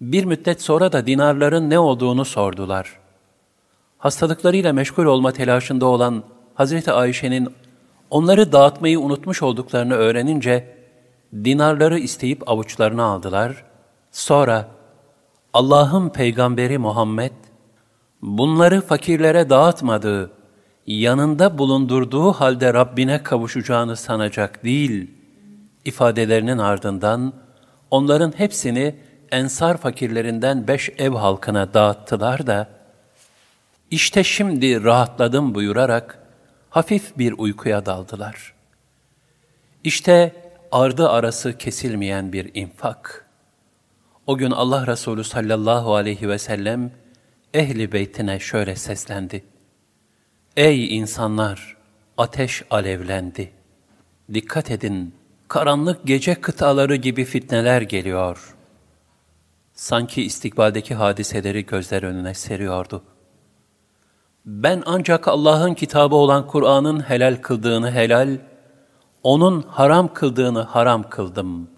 Bir müddet sonra da dinarların ne olduğunu sordular. Hastalıklarıyla meşgul olma telaşında olan Hazreti Ayşe'nin onları dağıtmayı unutmuş olduklarını öğrenince dinarları isteyip avuçlarına aldılar. Sonra Allah'ın peygamberi Muhammed bunları fakirlere dağıtmadığı, yanında bulundurduğu halde Rabbine kavuşacağını sanacak değil, ifadelerinin ardından onların hepsini ensar fakirlerinden beş ev halkına dağıttılar da, işte şimdi rahatladım buyurarak hafif bir uykuya daldılar. İşte ardı arası kesilmeyen bir infak. O gün Allah Resulü sallallahu aleyhi ve sellem ehli beytine şöyle seslendi. Ey insanlar! Ateş alevlendi. Dikkat edin, karanlık gece kıtaları gibi fitneler geliyor. Sanki istikbaldeki hadiseleri gözler önüne seriyordu. Ben ancak Allah'ın kitabı olan Kur'an'ın helal kıldığını helal, O'nun haram kıldığını haram kıldım.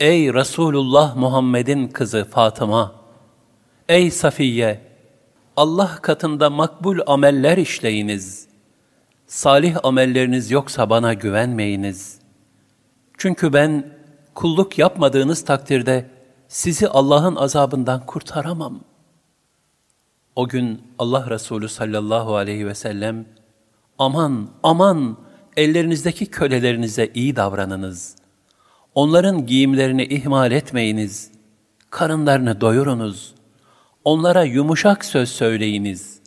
Ey Resulullah Muhammed'in kızı Fatıma! Ey Safiye! Allah katında makbul ameller işleyiniz. Salih amelleriniz yoksa bana güvenmeyiniz. Çünkü ben kulluk yapmadığınız takdirde sizi Allah'ın azabından kurtaramam. O gün Allah Resulü sallallahu aleyhi ve sellem, aman aman ellerinizdeki kölelerinize iyi davranınız. Onların giyimlerini ihmal etmeyiniz. Karınlarını doyurunuz.'' Onlara yumuşak söz söyleyiniz.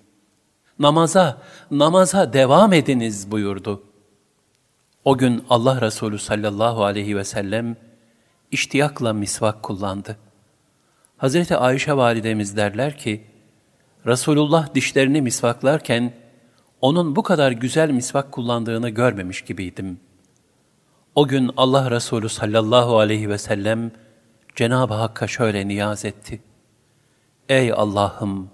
Namaza, namaza devam ediniz buyurdu. O gün Allah Resulü sallallahu aleyhi ve sellem iştiyakla misvak kullandı. Hazreti Ayşe validemiz derler ki, Resulullah dişlerini misvaklarken onun bu kadar güzel misvak kullandığını görmemiş gibiydim. O gün Allah Resulü sallallahu aleyhi ve sellem Cenab-ı Hakk'a şöyle niyaz etti. Ey Allah'ım!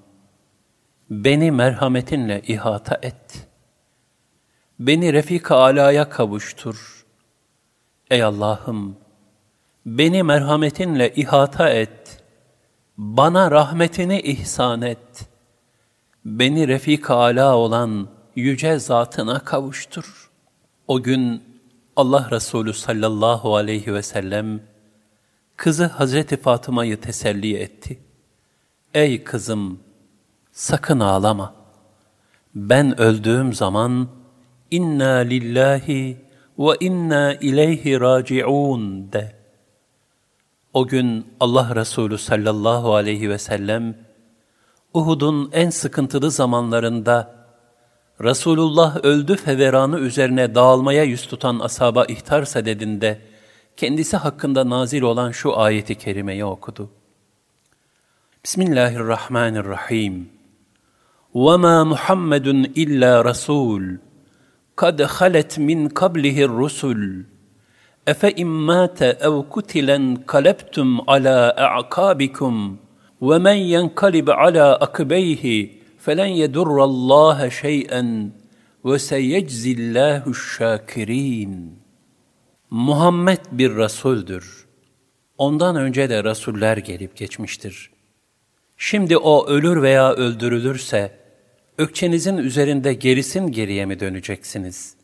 Beni merhametinle ihata et. Beni Refik-i Ala'ya kavuştur. Ey Allah'ım! Beni merhametinle ihata et. Bana rahmetini ihsan et. Beni Refik-i Ala olan yüce zatına kavuştur. O gün Allah Resulü sallallahu aleyhi ve sellem kızı Hazreti Fatıma'yı teselli etti. Ey kızım, sakın ağlama. Ben öldüğüm zaman inna lillahi ve inna ileyhi raciun de. O gün Allah Resulü sallallahu aleyhi ve sellem Uhud'un en sıkıntılı zamanlarında Resulullah öldü feveranı üzerine dağılmaya yüz tutan asaba ihtar sededinde kendisi hakkında nazil olan şu ayeti kerimeyi okudu. Bismillahirrahmanirrahim. Ve ma Muhammedun illa rasul. Kad halet min kablihi rusul. Efe immate ev kutilen kalebtum ala a'kabikum. Ve men yenkalib ala akbeyhi felen yedurrallaha şey'en ve seyeczillahu şakirin. Muhammed bir rasuldür. Ondan önce de rasuller gelip geçmiştir.'' Şimdi o ölür veya öldürülürse, ökçenizin üzerinde gerisin geriye mi döneceksiniz?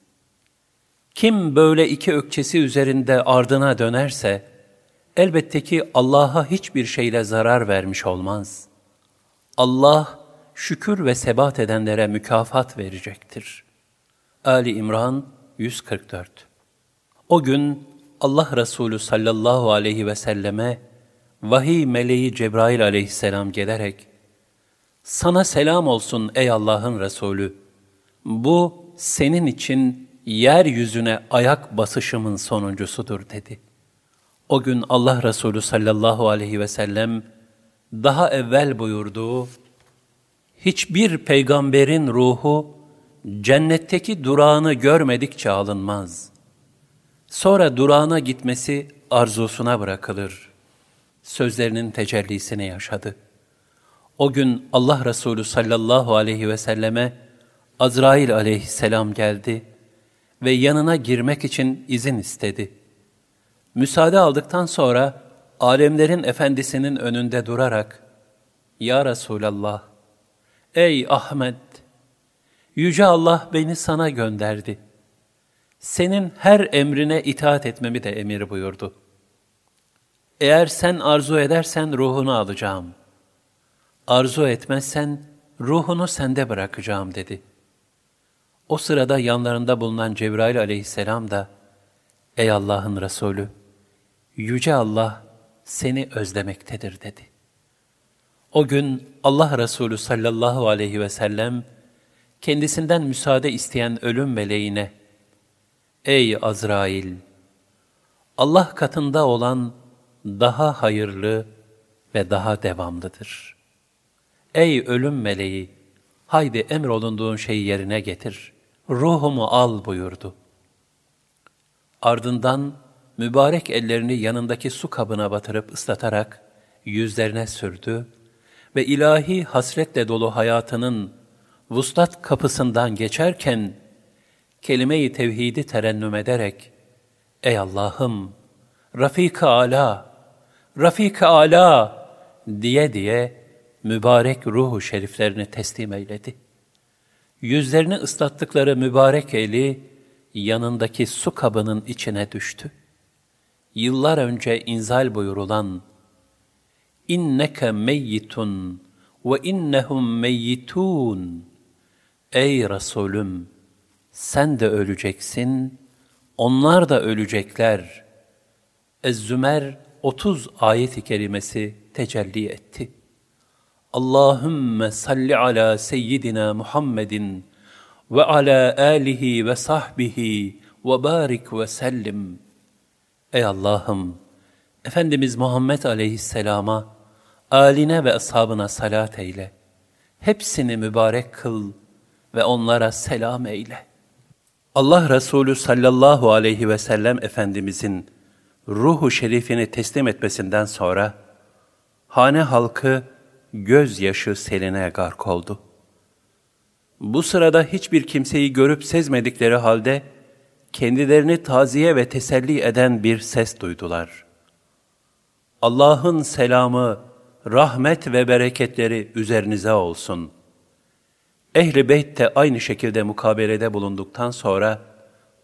Kim böyle iki ökçesi üzerinde ardına dönerse, elbette ki Allah'a hiçbir şeyle zarar vermiş olmaz. Allah, şükür ve sebat edenlere mükafat verecektir. Ali İmran 144 O gün Allah Resulü sallallahu aleyhi ve selleme, vahiy meleği Cebrail aleyhisselam gelerek, sana selam olsun ey Allah'ın Resulü, bu senin için yeryüzüne ayak basışımın sonuncusudur dedi. O gün Allah Resulü sallallahu aleyhi ve sellem daha evvel buyurduğu, hiçbir peygamberin ruhu cennetteki durağını görmedikçe alınmaz. Sonra durağına gitmesi arzusuna bırakılır sözlerinin tecellisini yaşadı. O gün Allah Resulü sallallahu aleyhi ve selleme Azrail aleyhisselam geldi ve yanına girmek için izin istedi. Müsaade aldıktan sonra alemlerin efendisinin önünde durarak, Ya Resulallah, ey Ahmet, Yüce Allah beni sana gönderdi. Senin her emrine itaat etmemi de emir buyurdu. Eğer sen arzu edersen ruhunu alacağım. Arzu etmezsen ruhunu sende bırakacağım dedi. O sırada yanlarında bulunan Cebrail aleyhisselam da, Ey Allah'ın Resulü, Yüce Allah seni özlemektedir dedi. O gün Allah Resulü sallallahu aleyhi ve sellem, kendisinden müsaade isteyen ölüm meleğine, Ey Azrail! Allah katında olan daha hayırlı ve daha devamlıdır. Ey ölüm meleği! Haydi emrolunduğun şeyi yerine getir. Ruhumu al buyurdu. Ardından mübarek ellerini yanındaki su kabına batırıp ıslatarak yüzlerine sürdü ve ilahi hasretle dolu hayatının vuslat kapısından geçerken kelime-i tevhidi terennüm ederek Ey Allah'ım, Rafik-i Ala, Rafik-i Ala diye diye mübarek ruhu şeriflerini teslim eyledi. Yüzlerini ıslattıkları mübarek eli yanındaki su kabının içine düştü. Yıllar önce inzal buyurulan inneke meyyitun ve innehum meyyitun Ey Resulüm! Sen de öleceksin, onlar da ölecekler. Ez-Zümer 30 ayet-i kerimesi tecelli etti. Allahümme salli ala seyyidina Muhammedin ve ala alihi ve sahbihi ve barik ve sellim. Ey Allah'ım! Efendimiz Muhammed aleyhisselama, aline ve ashabına salat eyle. Hepsini mübarek kıl ve onlara selam eyle. Allah Resulü sallallahu aleyhi ve sellem Efendimizin ruhu şerifini teslim etmesinden sonra, hane halkı gözyaşı seline gark oldu. Bu sırada hiçbir kimseyi görüp sezmedikleri halde, kendilerini taziye ve teselli eden bir ses duydular. Allah'ın selamı, rahmet ve bereketleri üzerinize olsun. Ehl-i Beyt de aynı şekilde mukabelede bulunduktan sonra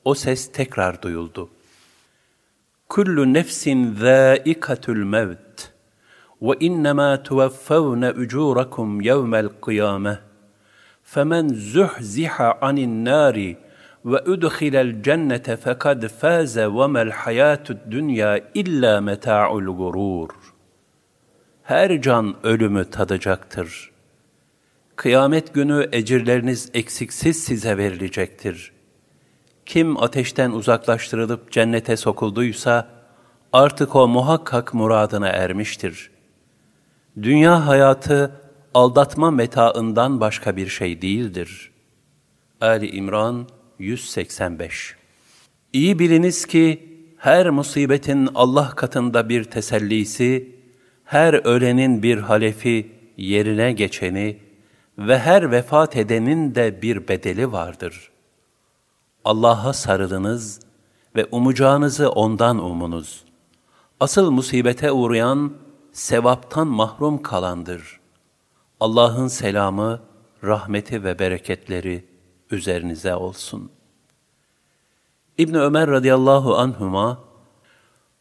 o ses tekrar duyuldu. Kullu nefsin zâikatül mevt ve innemâ tuvaffavne ucurakum yevmel kıyâmeh. Femen zuhziha anin nâri ve udkhilel cennete fekad faze ve mel hayatü dünya illa meta'ul gurur. Her can ölümü tadacaktır. Kıyamet günü ecirleriniz eksiksiz size verilecektir.'' Kim ateşten uzaklaştırılıp cennete sokulduysa, artık o muhakkak muradına ermiştir. Dünya hayatı, aldatma metaından başka bir şey değildir. Ali İmran 185 İyi biliniz ki, her musibetin Allah katında bir tesellisi, her ölenin bir halefi, yerine geçeni, ve her vefat edenin de bir bedeli vardır. Allah'a sarılınız ve umacağınızı ondan umunuz. Asıl musibete uğrayan, sevaptan mahrum kalandır. Allah'ın selamı, rahmeti ve bereketleri üzerinize olsun. İbn Ömer radıyallahu anhuma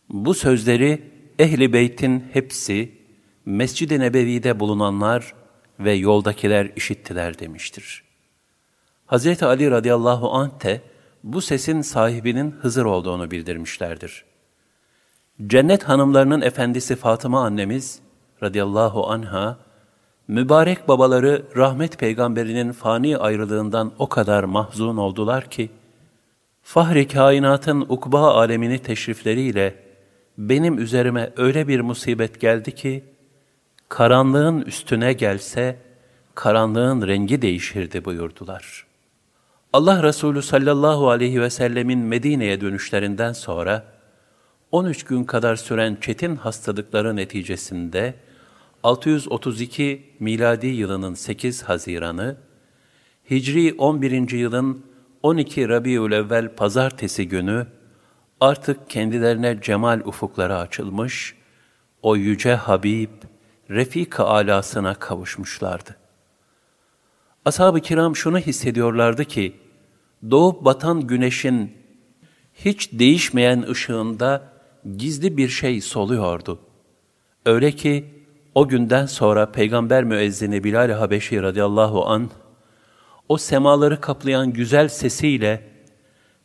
bu sözleri Ehli Beyt'in hepsi Mescid-i Nebevi'de bulunanlar ve yoldakiler işittiler demiştir. Hz. Ali radıyallahu anh de bu sesin sahibinin Hızır olduğunu bildirmişlerdir. Cennet hanımlarının efendisi Fatıma annemiz radıyallahu anha, mübarek babaları rahmet peygamberinin fani ayrılığından o kadar mahzun oldular ki, Fahri kainatın ukba alemini teşrifleriyle benim üzerime öyle bir musibet geldi ki, karanlığın üstüne gelse, karanlığın rengi değişirdi buyurdular. Allah Resulü sallallahu aleyhi ve sellemin Medine'ye dönüşlerinden sonra, 13 gün kadar süren çetin hastalıkları neticesinde, 632 miladi yılının 8 Haziran'ı, Hicri 11. yılın 12 Rabiülevvel pazartesi günü artık kendilerine cemal ufukları açılmış, o yüce Habib, Refika alasına kavuşmuşlardı. Ashab-ı kiram şunu hissediyorlardı ki, doğup batan güneşin hiç değişmeyen ışığında gizli bir şey soluyordu. Öyle ki o günden sonra Peygamber müezzini Bilal-i Habeşi radıyallahu an o semaları kaplayan güzel sesiyle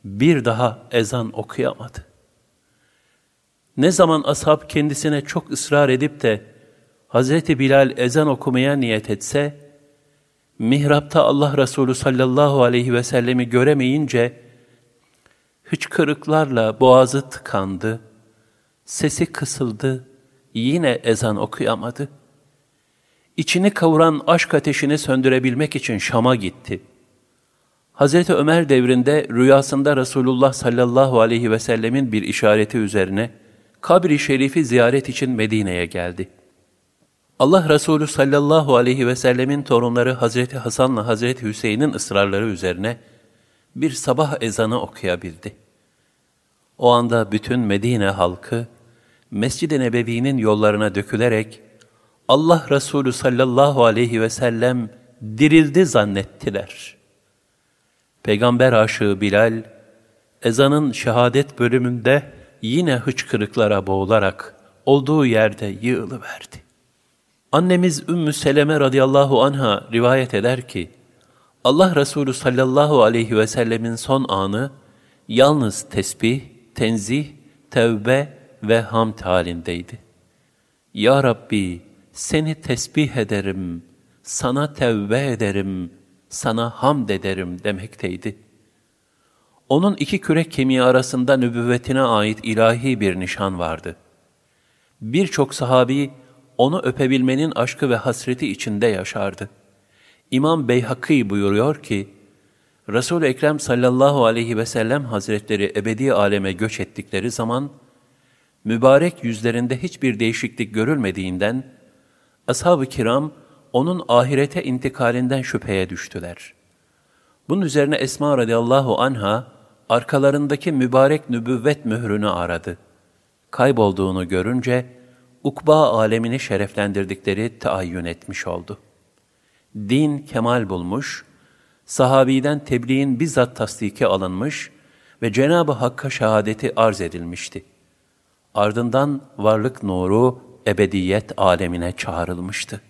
bir daha ezan okuyamadı. Ne zaman ashab kendisine çok ısrar edip de Hazreti Bilal ezan okumaya niyet etse, mihrapta Allah Resulü sallallahu aleyhi ve sellemi göremeyince hıçkırıklarla boğazı tıkandı, sesi kısıldı, yine ezan okuyamadı. İçini kavuran aşk ateşini söndürebilmek için Şam'a gitti. Hazreti Ömer devrinde rüyasında Resulullah sallallahu aleyhi ve sellemin bir işareti üzerine kabri şerifi ziyaret için Medine'ye geldi. Allah Resulü sallallahu aleyhi ve sellemin torunları Hazreti Hasan'la Hazreti Hüseyin'in ısrarları üzerine bir sabah ezanı okuyabildi. O anda bütün Medine halkı Mescid-i Nebevi'nin yollarına dökülerek Allah Resulü sallallahu aleyhi ve sellem dirildi zannettiler. Peygamber aşığı Bilal, ezanın şehadet bölümünde yine hıçkırıklara boğularak olduğu yerde yığılıverdi. Annemiz Ümmü Seleme radıyallahu anha rivayet eder ki, Allah Resulü sallallahu aleyhi ve sellemin son anı, yalnız tesbih, tenzih, tevbe ve hamd halindeydi. Ya Rabbi, seni tesbih ederim, sana tevbe ederim, sana hamd ederim demekteydi. Onun iki kürek kemiği arasında nübüvvetine ait ilahi bir nişan vardı. Birçok sahabi onu öpebilmenin aşkı ve hasreti içinde yaşardı. İmam Beyhakî buyuruyor ki, Resul-i Ekrem sallallahu aleyhi ve sellem hazretleri ebedi aleme göç ettikleri zaman, mübarek yüzlerinde hiçbir değişiklik görülmediğinden, ashab-ı kiram onun ahirete intikalinden şüpheye düştüler. Bunun üzerine Esma radıyallahu anha, arkalarındaki mübarek nübüvvet mührünü aradı. Kaybolduğunu görünce, ukba alemini şereflendirdikleri taayyün etmiş oldu. Din kemal bulmuş, sahabiden tebliğin bizzat tasdiki alınmış ve Cenab-ı Hakk'a şehadeti arz edilmişti. Ardından varlık nuru ebediyet alemine çağrılmıştı.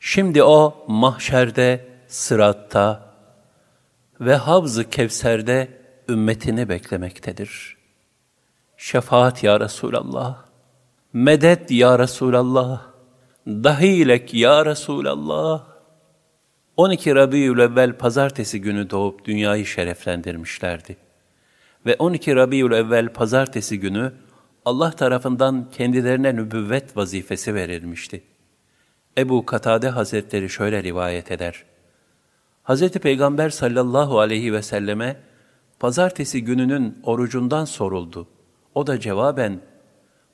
Şimdi o mahşerde, sıratta ve Havz-ı Kevser'de ümmetini beklemektedir. Şefaat ya Resulallah, medet ya Resulallah, dahilek ya Resulallah. 12 Rabiül Evvel pazartesi günü doğup dünyayı şereflendirmişlerdi. Ve 12 Rabiül Evvel pazartesi günü Allah tarafından kendilerine nübüvvet vazifesi verilmişti. Ebu Katade Hazretleri şöyle rivayet eder. Hazreti Peygamber sallallahu aleyhi ve selleme pazartesi gününün orucundan soruldu. O da cevaben,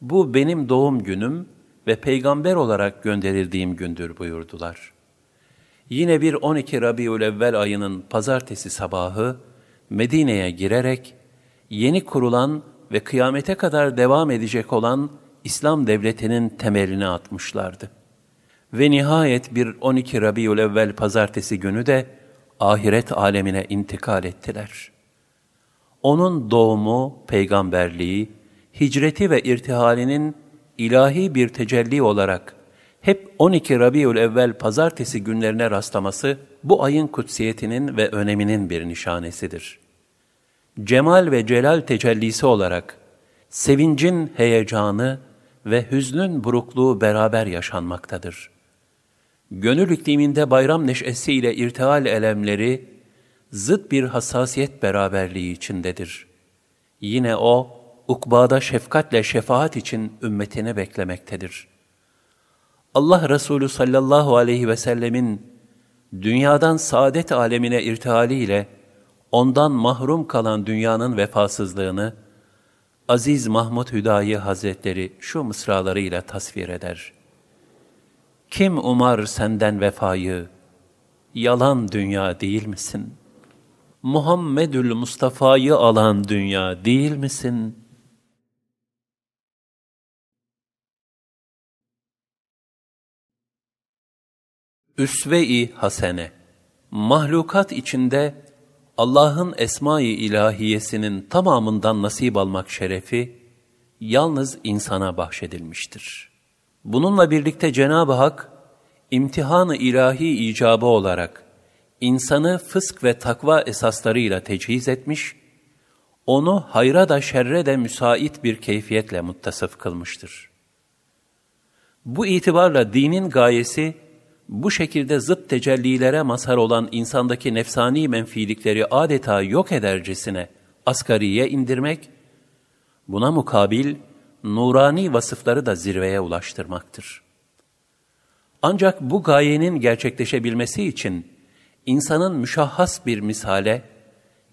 bu benim doğum günüm ve peygamber olarak gönderildiğim gündür buyurdular. Yine bir 12 Rabiül Evvel ayının pazartesi sabahı Medine'ye girerek yeni kurulan ve kıyamete kadar devam edecek olan İslam devletinin temelini atmışlardı. Ve nihayet bir 12 Rabiül Evvel pazartesi günü de ahiret alemine intikal ettiler. Onun doğumu, peygamberliği, hicreti ve irtihalinin ilahi bir tecelli olarak hep 12 Rabiül Evvel pazartesi günlerine rastlaması bu ayın kutsiyetinin ve öneminin bir nişanesidir. Cemal ve celal tecellisi olarak sevincin heyecanı ve hüznün burukluğu beraber yaşanmaktadır. Gönül ikliminde bayram neşesiyle irtihal elemleri, zıt bir hassasiyet beraberliği içindedir. Yine o, ukbada şefkatle şefaat için ümmetini beklemektedir. Allah Resulü sallallahu aleyhi ve sellemin dünyadan saadet alemine irtihaliyle ondan mahrum kalan dünyanın vefasızlığını Aziz Mahmud Hüdayi Hazretleri şu mısralarıyla tasvir eder. Kim umar senden vefayı, yalan dünya değil misin? Muhammedül Mustafa'yı alan dünya değil misin? Üsve-i Hasene Mahlukat içinde Allah'ın esma-i ilahiyesinin tamamından nasip almak şerefi yalnız insana bahşedilmiştir. Bununla birlikte Cenab-ı Hak imtihan-ı ilahi icabı olarak insanı fısk ve takva esaslarıyla tecihiz etmiş, onu hayra da şerre de müsait bir keyfiyetle muttasıf kılmıştır. Bu itibarla dinin gayesi, bu şekilde zıt tecellilere mazhar olan insandaki nefsani menfilikleri adeta yok edercesine asgariye indirmek, buna mukabil nurani vasıfları da zirveye ulaştırmaktır. Ancak bu gayenin gerçekleşebilmesi için insanın müşahhas bir misale,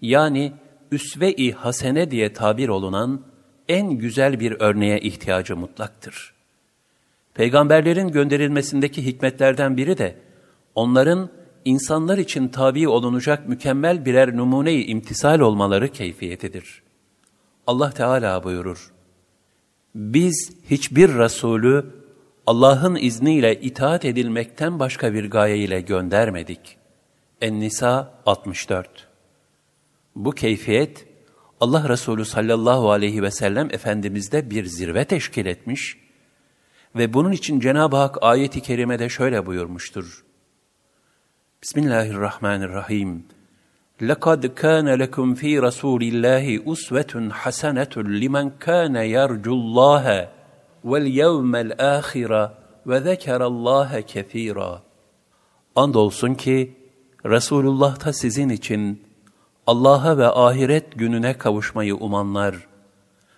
yani üsve-i hasene diye tabir olunan en güzel bir örneğe ihtiyacı mutlaktır. Peygamberlerin gönderilmesindeki hikmetlerden biri de onların insanlar için tabi olunacak mükemmel birer numune-i imtisal olmaları keyfiyetidir. Allah Teala buyurur, Biz hiçbir Resulü Allah'ın izniyle itaat edilmekten başka bir gaye ile göndermedik. En-Nisa 64 Bu keyfiyet, Allah Resulü sallallahu aleyhi ve sellem Efendimiz'de bir zirve teşkil etmiş ve bunun için Cenab-ı Hak ayeti kerimede şöyle buyurmuştur. Bismillahirrahmanirrahim. لَقَدْ كَانَ لَكُمْ ف۪ي رَسُولِ اللّٰهِ اُسْوَةٌ حَسَنَةٌ لِمَنْ كَانَ يَرْجُ اللّٰهَ وَالْيَوْمَ الْآخِرَ وَذَكَرَ اللّٰهَ كَثِيرًا Andolsun ki Resulullah'ta sizin için Allah'a ve ahiret gününe kavuşmayı umanlar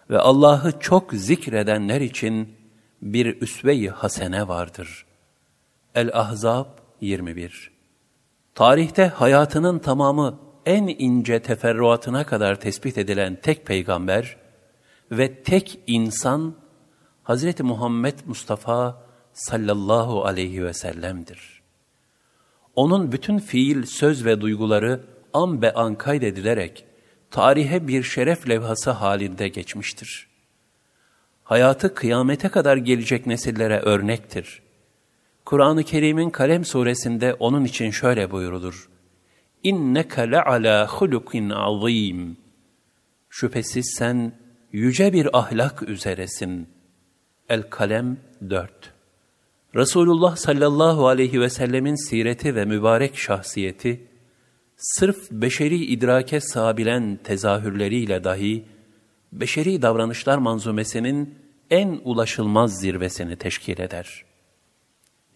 ve Allah'ı çok zikredenler için bir üsve-i hasene vardır. El-Ahzab 21 Tarihte hayatının tamamı en ince teferruatına kadar tespit edilen tek peygamber ve tek insan Hz. Muhammed Mustafa sallallahu aleyhi ve sellem'dir. Onun bütün fiil, söz ve duyguları an be an kaydedilerek tarihe bir şeref levhası halinde geçmiştir hayatı kıyamete kadar gelecek nesillere örnektir. Kur'an-ı Kerim'in Kalem suresinde onun için şöyle buyurulur. İnneke le'alâ hulukin azîm. Şüphesiz sen yüce bir ahlak üzeresin. El-Kalem 4 Resulullah sallallahu aleyhi ve sellemin sireti ve mübarek şahsiyeti, sırf beşeri idrake sabilen tezahürleriyle dahi, beşeri davranışlar manzumesinin en ulaşılmaz zirvesini teşkil eder.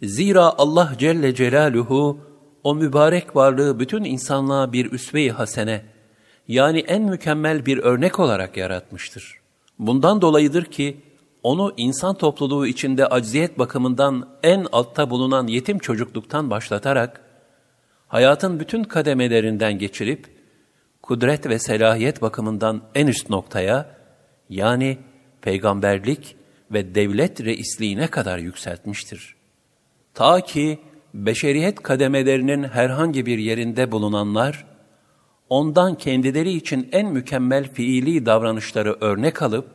Zira Allah Celle Celaluhu o mübarek varlığı bütün insanlığa bir üsve-i hasene, yani en mükemmel bir örnek olarak yaratmıştır. Bundan dolayıdır ki, onu insan topluluğu içinde acziyet bakımından en altta bulunan yetim çocukluktan başlatarak, hayatın bütün kademelerinden geçirip, kudret ve selahiyet bakımından en üst noktaya, yani peygamberlik ve devlet reisliğine kadar yükseltmiştir. Ta ki beşeriyet kademelerinin herhangi bir yerinde bulunanlar, ondan kendileri için en mükemmel fiili davranışları örnek alıp,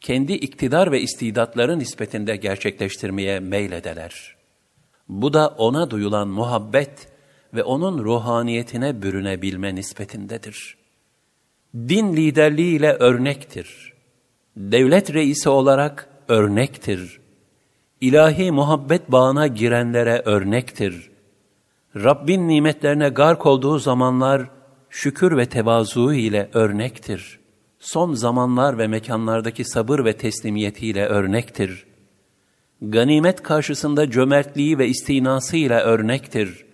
kendi iktidar ve istidatları nispetinde gerçekleştirmeye meyledeler. Bu da ona duyulan muhabbet ve onun ruhaniyetine bürünebilme nispetindedir. Din liderliğiyle örnektir devlet reisi olarak örnektir. İlahi muhabbet bağına girenlere örnektir. Rabbin nimetlerine gark olduğu zamanlar şükür ve tevazu ile örnektir. Son zamanlar ve mekanlardaki sabır ve teslimiyetiyle örnektir. Ganimet karşısında cömertliği ve istinası ile örnektir.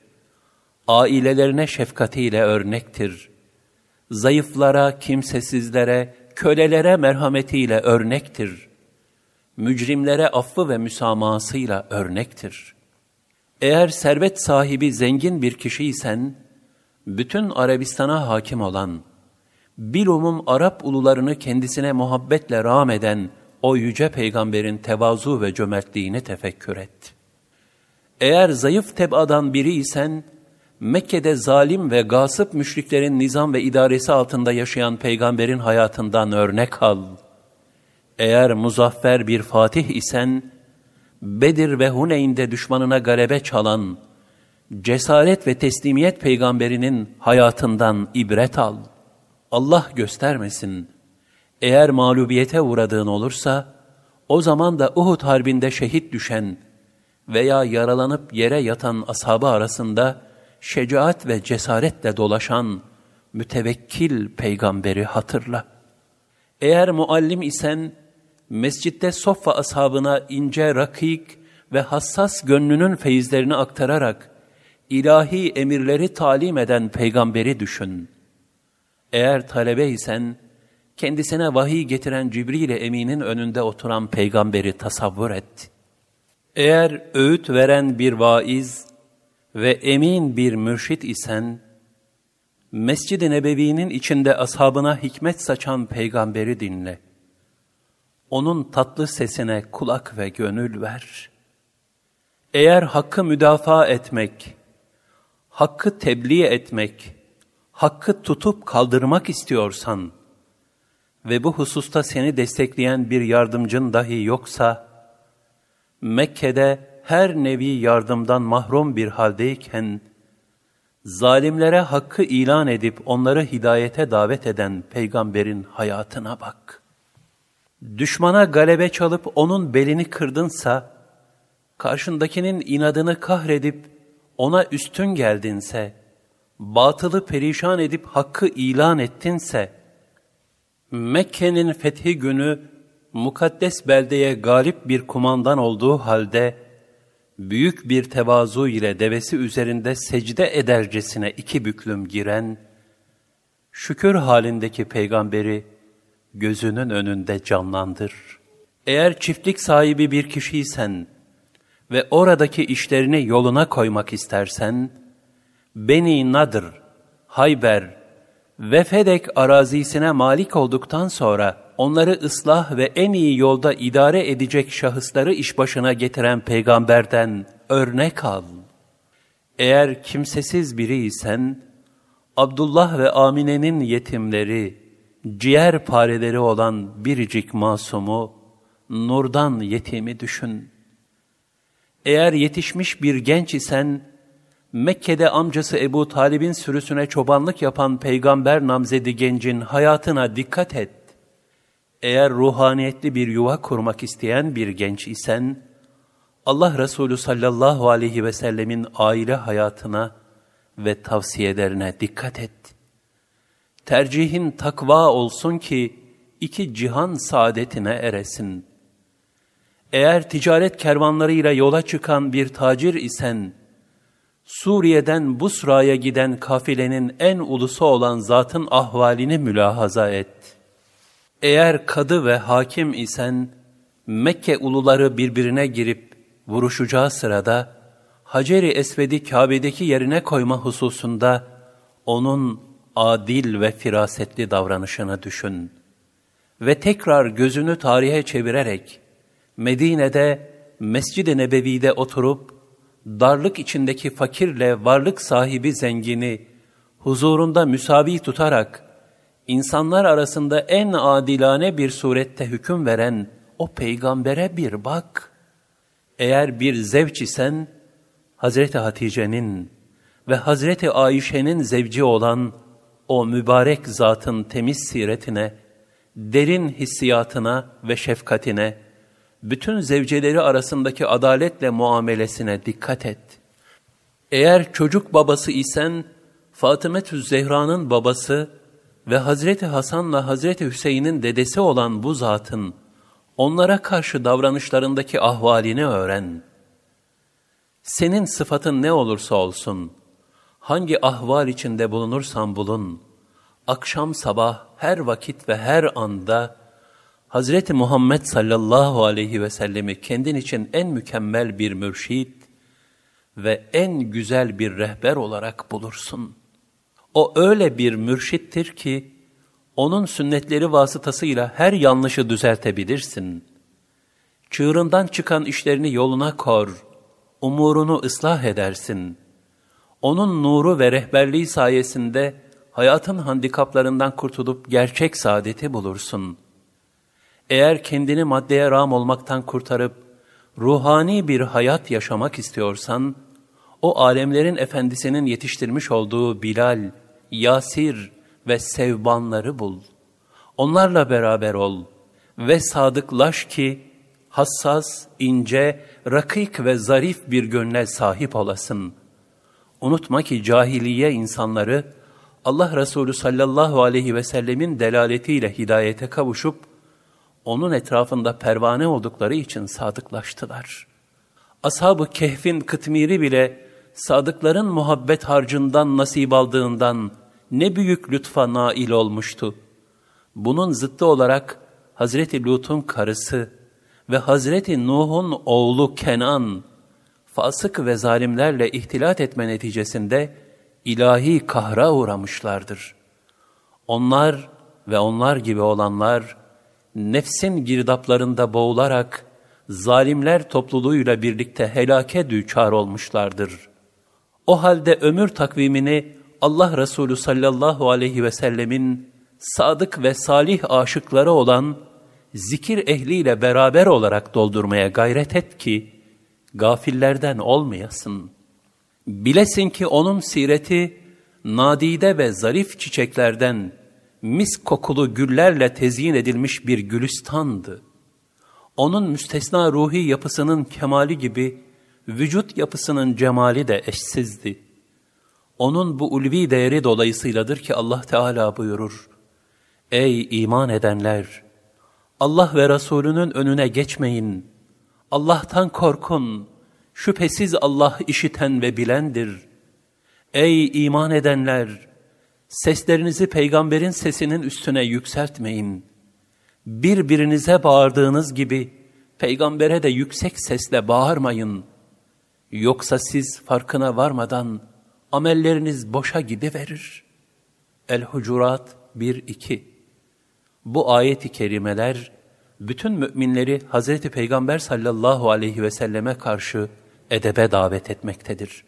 Ailelerine şefkatiyle örnektir. Zayıflara, kimsesizlere, kölelere merhametiyle örnektir. Mücrimlere affı ve müsamahasıyla örnektir. Eğer servet sahibi zengin bir kişiysen, bütün Arabistan'a hakim olan, bilumum Arap ulularını kendisine muhabbetle rağm eden o yüce peygamberin tevazu ve cömertliğini tefekkür et. Eğer zayıf tebadan biriysen, Mekke'de zalim ve gasıp müşriklerin nizam ve idaresi altında yaşayan peygamberin hayatından örnek al. Eğer muzaffer bir fatih isen, Bedir ve Huneyn'de düşmanına galebe çalan, cesaret ve teslimiyet peygamberinin hayatından ibret al. Allah göstermesin. Eğer mağlubiyete uğradığın olursa, o zaman da Uhud harbinde şehit düşen veya yaralanıp yere yatan ashabı arasında şecaat ve cesaretle dolaşan mütevekkil peygamberi hatırla. Eğer muallim isen, mescitte Soffa ashabına ince, rakik ve hassas gönlünün feyizlerini aktararak, ilahi emirleri talim eden peygamberi düşün. Eğer talebe isen, kendisine vahiy getiren Cibril Emin'in önünde oturan peygamberi tasavvur et. Eğer öğüt veren bir vaiz ve emin bir mürşit isen, Mescid-i Nebevi'nin içinde ashabına hikmet saçan peygamberi dinle. Onun tatlı sesine kulak ve gönül ver. Eğer hakkı müdafaa etmek, hakkı tebliğ etmek, hakkı tutup kaldırmak istiyorsan ve bu hususta seni destekleyen bir yardımcın dahi yoksa, Mekke'de her nevi yardımdan mahrum bir haldeyken, zalimlere hakkı ilan edip onları hidayete davet eden peygamberin hayatına bak. Düşmana galebe çalıp onun belini kırdınsa, karşındakinin inadını kahredip ona üstün geldinse, batılı perişan edip hakkı ilan ettinse, Mekke'nin fethi günü mukaddes beldeye galip bir kumandan olduğu halde, büyük bir tevazu ile devesi üzerinde secde edercesine iki büklüm giren, şükür halindeki peygamberi gözünün önünde canlandır. Eğer çiftlik sahibi bir kişiysen ve oradaki işlerini yoluna koymak istersen, Beni Nadır, Hayber ve Fedek arazisine malik olduktan sonra, onları ıslah ve en iyi yolda idare edecek şahısları iş başına getiren peygamberden örnek al. Eğer kimsesiz biriysen, Abdullah ve Amine'nin yetimleri, ciğer pareleri olan biricik masumu, nurdan yetimi düşün. Eğer yetişmiş bir genç isen, Mekke'de amcası Ebu Talib'in sürüsüne çobanlık yapan peygamber namzedi gencin hayatına dikkat et. Eğer ruhaniyetli bir yuva kurmak isteyen bir genç isen, Allah Resulü sallallahu aleyhi ve sellemin aile hayatına ve tavsiyelerine dikkat et. Tercihin takva olsun ki iki cihan saadetine eresin. Eğer ticaret kervanlarıyla yola çıkan bir tacir isen, Suriye'den Busra'ya giden kafilenin en ulusu olan zatın ahvalini mülahaza et. Eğer kadı ve hakim isen, Mekke uluları birbirine girip vuruşacağı sırada, Hacer-i Esved'i Kabe'deki yerine koyma hususunda onun adil ve firasetli davranışını düşün. Ve tekrar gözünü tarihe çevirerek, Medine'de, Mescid-i Nebevi'de oturup, darlık içindeki fakirle varlık sahibi zengini, huzurunda müsavi tutarak, insanlar arasında en adilane bir surette hüküm veren o peygambere bir bak. Eğer bir zevç isen, Hazreti Hatice'nin ve Hazreti Ayşe'nin zevci olan o mübarek zatın temiz siretine, derin hissiyatına ve şefkatine, bütün zevceleri arasındaki adaletle muamelesine dikkat et. Eğer çocuk babası isen, Fatımetü Zehra'nın babası ve Hazreti Hasan'la Hazreti Hüseyin'in dedesi olan bu zatın, onlara karşı davranışlarındaki ahvalini öğren. Senin sıfatın ne olursa olsun, hangi ahval içinde bulunursan bulun, akşam sabah her vakit ve her anda, Hazreti Muhammed sallallahu aleyhi ve sellemi kendin için en mükemmel bir mürşit ve en güzel bir rehber olarak bulursun. O öyle bir mürşittir ki, onun sünnetleri vasıtasıyla her yanlışı düzeltebilirsin. Çığırından çıkan işlerini yoluna kor, umurunu ıslah edersin. Onun nuru ve rehberliği sayesinde hayatın handikaplarından kurtulup gerçek saadeti bulursun. Eğer kendini maddeye ram olmaktan kurtarıp ruhani bir hayat yaşamak istiyorsan, o alemlerin efendisinin yetiştirmiş olduğu Bilal, Yasir ve Sevbanları bul. Onlarla beraber ol ve sadıklaş ki hassas, ince, rakik ve zarif bir gönle sahip olasın. Unutma ki cahiliye insanları Allah Resulü sallallahu aleyhi ve sellemin delaletiyle hidayete kavuşup onun etrafında pervane oldukları için sadıklaştılar. Ashab-ı Kehf'in kıtmiri bile sadıkların muhabbet harcından nasip aldığından ne büyük lütfa nail olmuştu. Bunun zıttı olarak Hazreti Lut'un karısı ve Hazreti Nuh'un oğlu Kenan, fasık ve zalimlerle ihtilat etme neticesinde ilahi kahra uğramışlardır. Onlar ve onlar gibi olanlar, nefsin girdaplarında boğularak, zalimler topluluğuyla birlikte helake düçar olmuşlardır. O halde ömür takvimini Allah Resulü sallallahu aleyhi ve sellemin sadık ve salih aşıkları olan zikir ehliyle beraber olarak doldurmaya gayret et ki, gafillerden olmayasın. Bilesin ki onun sireti, nadide ve zarif çiçeklerden, mis kokulu güllerle tezyin edilmiş bir gülistandı. Onun müstesna ruhi yapısının kemali gibi, vücut yapısının cemali de eşsizdi. Onun bu ulvi değeri dolayısıyladır ki Allah Teala buyurur, Ey iman edenler! Allah ve Resulünün önüne geçmeyin. Allah'tan korkun. Şüphesiz Allah işiten ve bilendir. Ey iman edenler! Seslerinizi peygamberin sesinin üstüne yükseltmeyin. Birbirinize bağırdığınız gibi peygambere de yüksek sesle bağırmayın. Yoksa siz farkına varmadan amelleriniz boşa gidiverir. El-Hucurat 1-2 Bu ayet-i kerimeler bütün müminleri Hazreti Peygamber sallallahu aleyhi ve selleme karşı edebe davet etmektedir.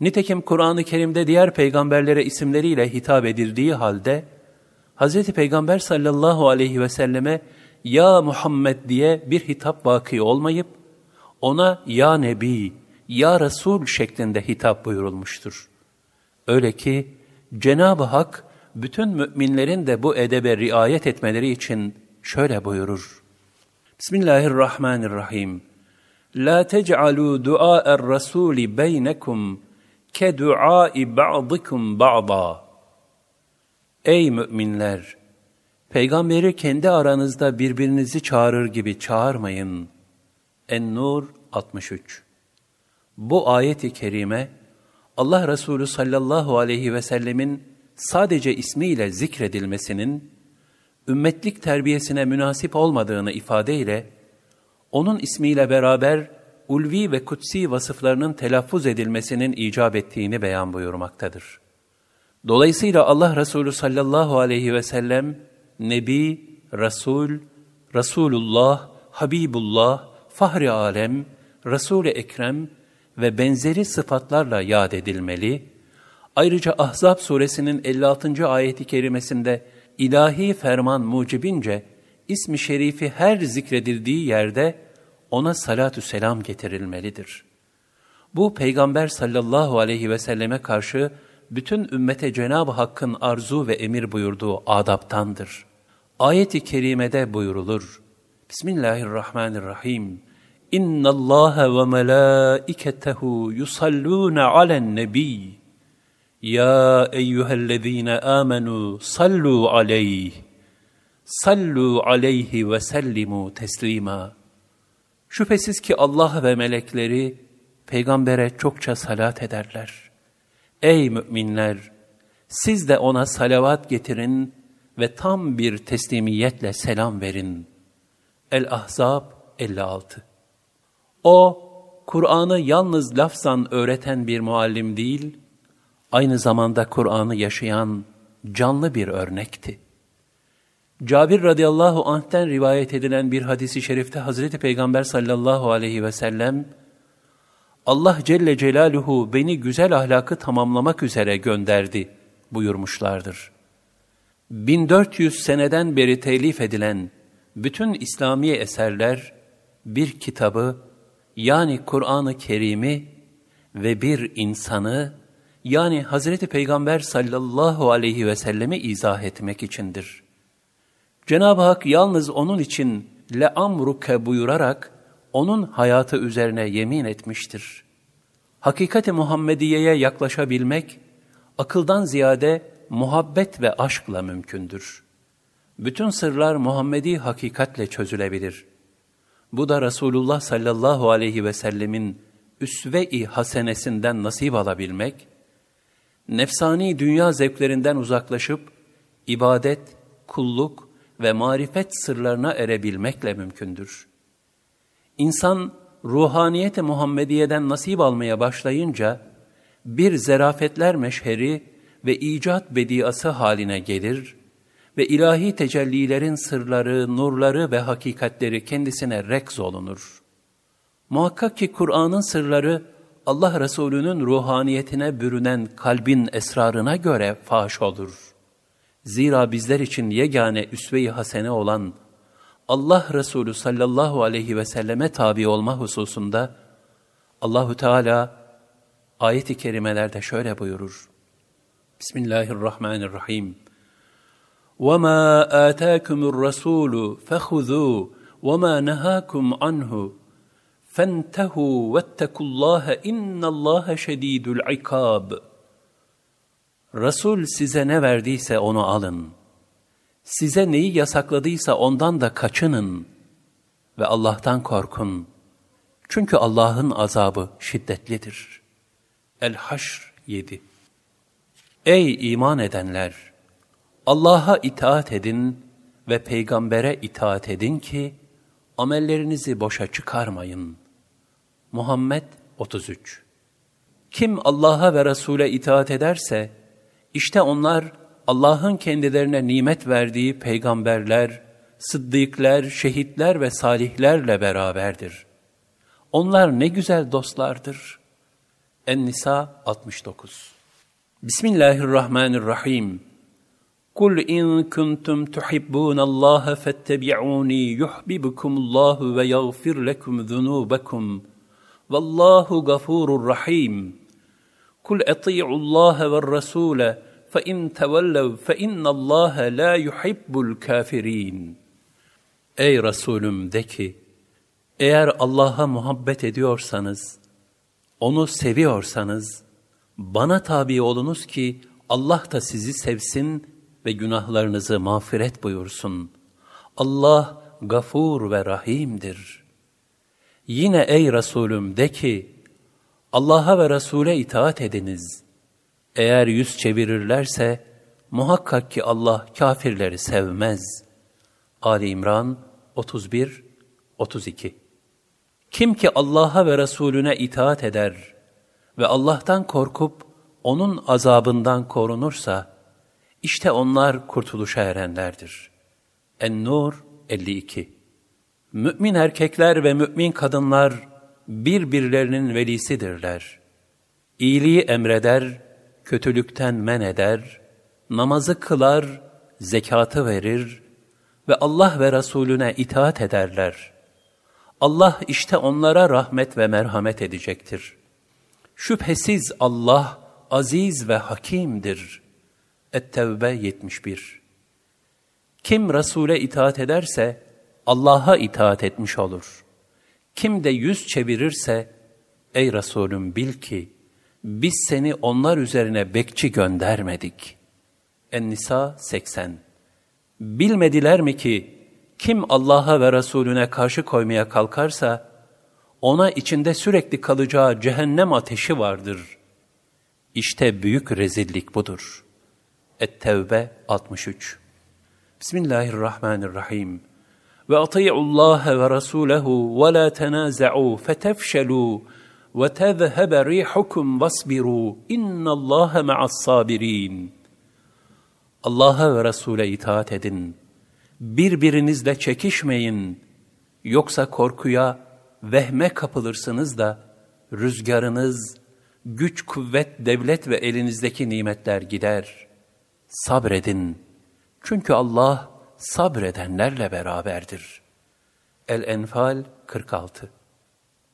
Nitekim Kur'an-ı Kerim'de diğer peygamberlere isimleriyle hitap edildiği halde, Hazreti Peygamber sallallahu aleyhi ve selleme Ya Muhammed diye bir hitap vaki olmayıp, ona Ya Nebi, Ya Resul şeklinde hitap buyurulmuştur. Öyle ki Cenab-ı Hak bütün müminlerin de bu edebe riayet etmeleri için şöyle buyurur. Bismillahirrahmanirrahim. La tec'alû du'a'er rasûli beynekum ke du'ai ba'dikum ba'da. Ey müminler! Peygamberi kendi aranızda birbirinizi çağırır gibi çağırmayın. En-Nur 63 Bu ayet-i kerime, Allah Resulü sallallahu aleyhi ve sellemin sadece ismiyle zikredilmesinin, ümmetlik terbiyesine münasip olmadığını ifadeyle, onun ismiyle beraber ulvi ve kutsi vasıflarının telaffuz edilmesinin icap ettiğini beyan buyurmaktadır. Dolayısıyla Allah Resulü sallallahu aleyhi ve sellem, Nebi, Resul, Resulullah, Habibullah, Fahri Alem, Resul-i Ekrem ve benzeri sıfatlarla yad edilmeli, ayrıca Ahzab suresinin 56. ayeti kerimesinde ilahi ferman mucibince ismi şerifi her zikredildiği yerde ona salatü selam getirilmelidir. Bu peygamber sallallahu aleyhi ve selleme karşı bütün ümmete Cenab-ı Hakk'ın arzu ve emir buyurduğu adaptandır. Ayet-i kerimede buyurulur. Bismillahirrahmanirrahim. Allah ve melaiketehu yusallun alen nebi. Ya eyyühellezine amenu sallu aleyh. Sallu aleyhi ve sellimu teslima. Şüphesiz ki Allah ve melekleri peygambere çokça salat ederler. Ey müminler! Siz de ona salavat getirin ve tam bir teslimiyetle selam verin. El-Ahzab 56 O, Kur'an'ı yalnız lafzan öğreten bir muallim değil, aynı zamanda Kur'an'ı yaşayan canlı bir örnekti. Cabir radıyallahu anh'ten rivayet edilen bir hadisi şerifte Hazreti Peygamber sallallahu aleyhi ve sellem, Allah Celle Celaluhu beni güzel ahlakı tamamlamak üzere gönderdi buyurmuşlardır. 1400 seneden beri telif edilen bütün İslami eserler bir kitabı yani Kur'an-ı Kerim'i ve bir insanı yani Hazreti Peygamber sallallahu aleyhi ve sellemi izah etmek içindir. Cenab-ı Hak yalnız onun için le amruke buyurarak onun hayatı üzerine yemin etmiştir. Hakikati Muhammediye'ye yaklaşabilmek, akıldan ziyade muhabbet ve aşkla mümkündür. Bütün sırlar Muhammedi hakikatle çözülebilir. Bu da Resulullah sallallahu aleyhi ve sellemin üsve-i hasenesinden nasip alabilmek, nefsani dünya zevklerinden uzaklaşıp, ibadet, kulluk ve marifet sırlarına erebilmekle mümkündür. İnsan, ruhaniyet-i Muhammediye'den nasip almaya başlayınca, bir zerafetler meşheri ve icat bediası haline gelir ve ilahi tecellilerin sırları, nurları ve hakikatleri kendisine rekz olunur. Muhakkak ki Kur'an'ın sırları, Allah Resulü'nün ruhaniyetine bürünen kalbin esrarına göre faş olur. Zira bizler için yegane üsve-i hasene olan Allah Resulü sallallahu aleyhi ve selleme tabi olma hususunda Allahu Teala ayet-i kerimelerde şöyle buyurur. Bismillahirrahmanirrahim. وَمَا آتَاكُمُ الرَّسُولُ فَخُذُوا وَمَا نَهَاكُمْ عَنْهُ فَانْتَهُوا وَاتَّقُوا اللّٰهَ اِنَّ اللّٰهَ شَد۪يدُ الْعِقَابِ Resul size ne verdiyse onu alın. Size neyi yasakladıysa ondan da kaçının ve Allah'tan korkun. Çünkü Allah'ın azabı şiddetlidir. El-Haşr 7 Ey iman edenler! Allah'a itaat edin ve peygambere itaat edin ki, amellerinizi boşa çıkarmayın. Muhammed 33 Kim Allah'a ve Resul'e itaat ederse, işte onlar Allah'ın kendilerine nimet verdiği peygamberler, sıddıklar, şehitler ve salihlerle beraberdir. Onlar ne güzel dostlardır. En-Nisa 69 Bismillahirrahmanirrahim. Kul in kuntum tuhibbunallaha fettebi'uni yuhibbukumullahu ve yaghfir lekum zunubakum. Vallahu gafurur rahim. Kul eti'ullaha ve rasule fe in tevellev fe innallaha la yuhibbul kafirin. Ey Resulüm de ki, eğer Allah'a muhabbet ediyorsanız, onu seviyorsanız, bana tabi olunuz ki Allah da sizi sevsin ve günahlarınızı mağfiret buyursun. Allah gafur ve rahimdir. Yine ey Resulüm de ki, Allah'a ve Resul'e itaat ediniz. Eğer yüz çevirirlerse, muhakkak ki Allah kafirleri sevmez. Ali İmran 31-32 Kim ki Allah'a ve Resulüne itaat eder ve Allah'tan korkup onun azabından korunursa, işte onlar kurtuluşa erenlerdir. En-Nur 52 Mümin erkekler ve mümin kadınlar birbirlerinin velisidirler. İyiliği emreder, kötülükten men eder, namazı kılar, zekatı verir ve Allah ve Resulüne itaat ederler. Allah işte onlara rahmet ve merhamet edecektir. Şüphesiz Allah aziz ve hakimdir. Et-Tevbe 71 Kim Resul'e itaat ederse Allah'a itaat etmiş olur. Kim de yüz çevirirse, ey Resulüm bil ki, biz seni onlar üzerine bekçi göndermedik. En-Nisa 80 Bilmediler mi ki, kim Allah'a ve Resulüne karşı koymaya kalkarsa, ona içinde sürekli kalacağı cehennem ateşi vardır. İşte büyük rezillik budur. Et-Tevbe 63 Bismillahirrahmanirrahim. Ve ati'u Allah ve Rasulehu ve la tenaza'u fetefşelu ve tezhebe rihukum vasbiru innallaha ma'as sabirin. Allah'a ve Resul'e itaat edin. Birbirinizle çekişmeyin. Yoksa korkuya, vehme kapılırsınız da rüzgarınız, güç, kuvvet, devlet ve elinizdeki nimetler gider.'' Sabredin. Çünkü Allah sabredenlerle beraberdir. El-Enfal 46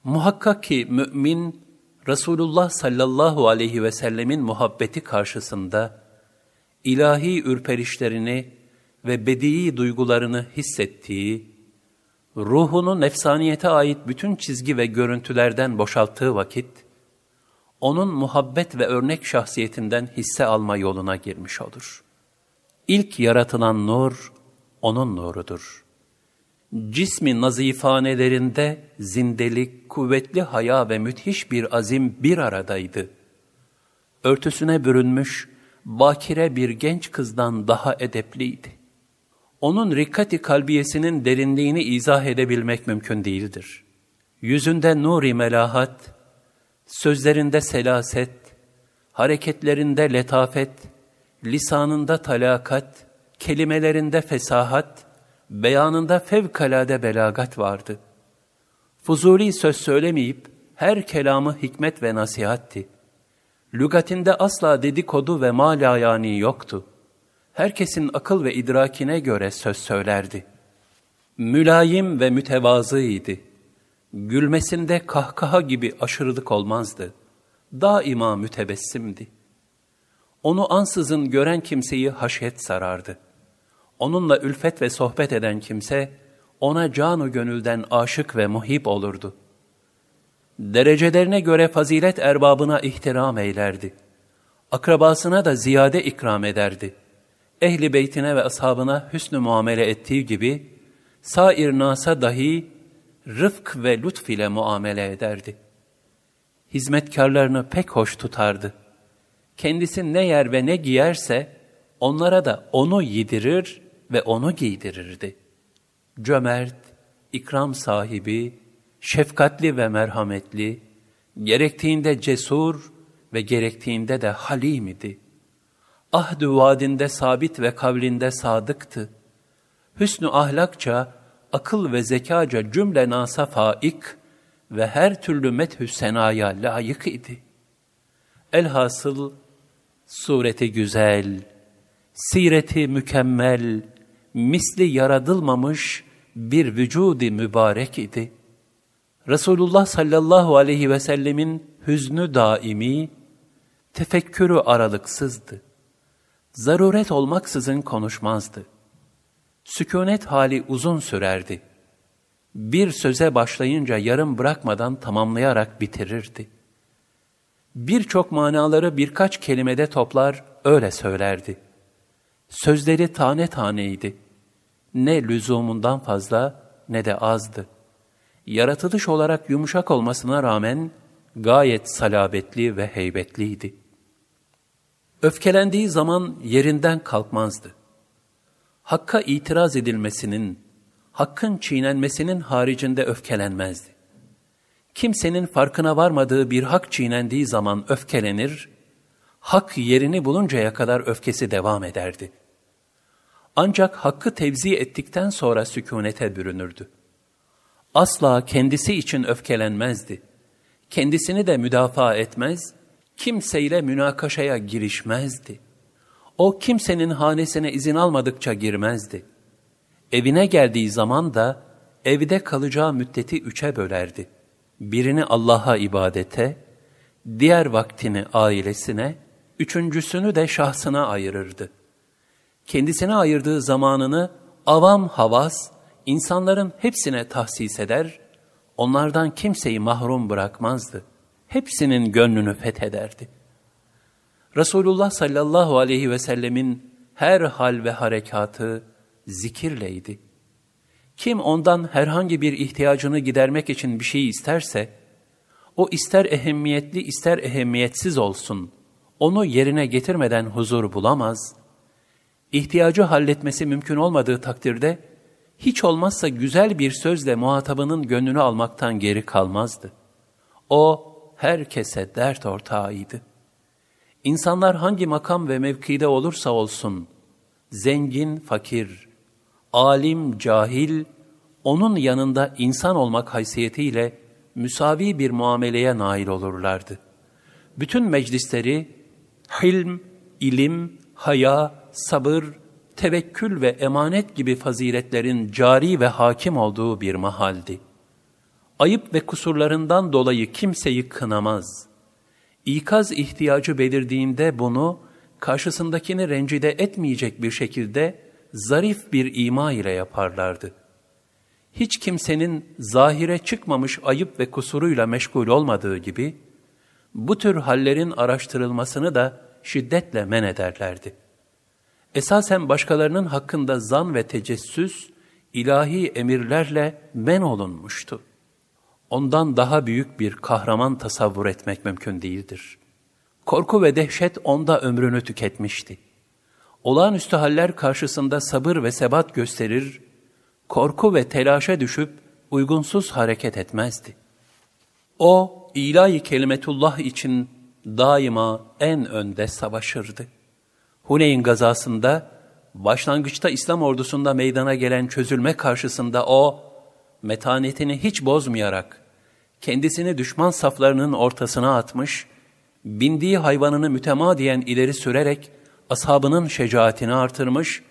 Muhakkak ki mümin, Resulullah sallallahu aleyhi ve sellemin muhabbeti karşısında, ilahi ürperişlerini ve bedii duygularını hissettiği, ruhunu nefsaniyete ait bütün çizgi ve görüntülerden boşalttığı vakit, onun muhabbet ve örnek şahsiyetinden hisse alma yoluna girmiş olur. İlk yaratılan nur, onun nurudur. Cismi nazifanelerinde zindelik, kuvvetli haya ve müthiş bir azim bir aradaydı. Örtüsüne bürünmüş, bakire bir genç kızdan daha edepliydi. Onun rikkati kalbiyesinin derinliğini izah edebilmek mümkün değildir. Yüzünde nuri melahat, sözlerinde selaset, hareketlerinde letafet, lisanında talakat, kelimelerinde fesahat, beyanında fevkalade belagat vardı. Fuzuli söz söylemeyip her kelamı hikmet ve nasihatti. Lügatinde asla dedikodu ve malayani yoktu. Herkesin akıl ve idrakine göre söz söylerdi. Mülayim ve mütevazıydı. Gülmesinde kahkaha gibi aşırılık olmazdı. Daima mütebessimdi. Onu ansızın gören kimseyi haşyet sarardı. Onunla ülfet ve sohbet eden kimse, ona canu gönülden aşık ve muhip olurdu. Derecelerine göre fazilet erbabına ihtiram eylerdi. Akrabasına da ziyade ikram ederdi. Ehli beytine ve ashabına hüsnü muamele ettiği gibi, sair nasa dahi rıfk ve lütf ile muamele ederdi. Hizmetkarlarını pek hoş tutardı. Kendisi ne yer ve ne giyerse, onlara da onu yedirir ve onu giydirirdi. Cömert, ikram sahibi, şefkatli ve merhametli, gerektiğinde cesur ve gerektiğinde de halim idi. Ahd-ı vaadinde sabit ve kavlinde sadıktı. Hüsnü ahlakça, akıl ve zekaca cümle nasa faik ve her türlü methü senaya layık idi. Elhasıl sureti güzel, sireti mükemmel, misli yaratılmamış bir vücudi mübarek idi. Resulullah sallallahu aleyhi ve sellemin hüznü daimi, tefekkürü aralıksızdı. Zaruret olmaksızın konuşmazdı. Sükunet hali uzun sürerdi. Bir söze başlayınca yarım bırakmadan tamamlayarak bitirirdi. Birçok manaları birkaç kelimede toplar, öyle söylerdi. Sözleri tane taneydi ne lüzumundan fazla ne de azdı. Yaratılış olarak yumuşak olmasına rağmen gayet salabetli ve heybetliydi. Öfkelendiği zaman yerinden kalkmazdı. Hakka itiraz edilmesinin, hakkın çiğnenmesinin haricinde öfkelenmezdi. Kimsenin farkına varmadığı bir hak çiğnendiği zaman öfkelenir, hak yerini buluncaya kadar öfkesi devam ederdi.'' Ancak hakkı tevzi ettikten sonra sükunete bürünürdü. Asla kendisi için öfkelenmezdi. Kendisini de müdafaa etmez, kimseyle münakaşaya girişmezdi. O kimsenin hanesine izin almadıkça girmezdi. Evine geldiği zaman da evde kalacağı müddeti üçe bölerdi. Birini Allah'a ibadete, diğer vaktini ailesine, üçüncüsünü de şahsına ayırırdı.'' kendisine ayırdığı zamanını avam havas, insanların hepsine tahsis eder, onlardan kimseyi mahrum bırakmazdı. Hepsinin gönlünü fethederdi. Resulullah sallallahu aleyhi ve sellemin her hal ve harekatı zikirleydi. Kim ondan herhangi bir ihtiyacını gidermek için bir şey isterse, o ister ehemmiyetli ister ehemmiyetsiz olsun, onu yerine getirmeden huzur bulamaz.'' ihtiyacı halletmesi mümkün olmadığı takdirde, hiç olmazsa güzel bir sözle muhatabının gönlünü almaktan geri kalmazdı. O, herkese dert ortağıydı. İnsanlar hangi makam ve mevkide olursa olsun, zengin, fakir, alim, cahil, onun yanında insan olmak haysiyetiyle müsavi bir muameleye nail olurlardı. Bütün meclisleri hilm, ilim, haya, sabır, tevekkül ve emanet gibi faziletlerin cari ve hakim olduğu bir mahaldi. Ayıp ve kusurlarından dolayı kimseyi kınamaz. İkaz ihtiyacı belirdiğinde bunu karşısındakini rencide etmeyecek bir şekilde zarif bir ima ile yaparlardı. Hiç kimsenin zahire çıkmamış ayıp ve kusuruyla meşgul olmadığı gibi, bu tür hallerin araştırılmasını da şiddetle men ederlerdi. Esasen başkalarının hakkında zan ve tecessüs, ilahi emirlerle men olunmuştu. Ondan daha büyük bir kahraman tasavvur etmek mümkün değildir. Korku ve dehşet onda ömrünü tüketmişti. Olağanüstü haller karşısında sabır ve sebat gösterir, korku ve telaşa düşüp uygunsuz hareket etmezdi. O, ilahi kelimetullah için daima en önde savaşırdı. Huneyn gazasında, başlangıçta İslam ordusunda meydana gelen çözülme karşısında o, metanetini hiç bozmayarak, kendisini düşman saflarının ortasına atmış, bindiği hayvanını mütemadiyen ileri sürerek, ashabının şecaatini artırmış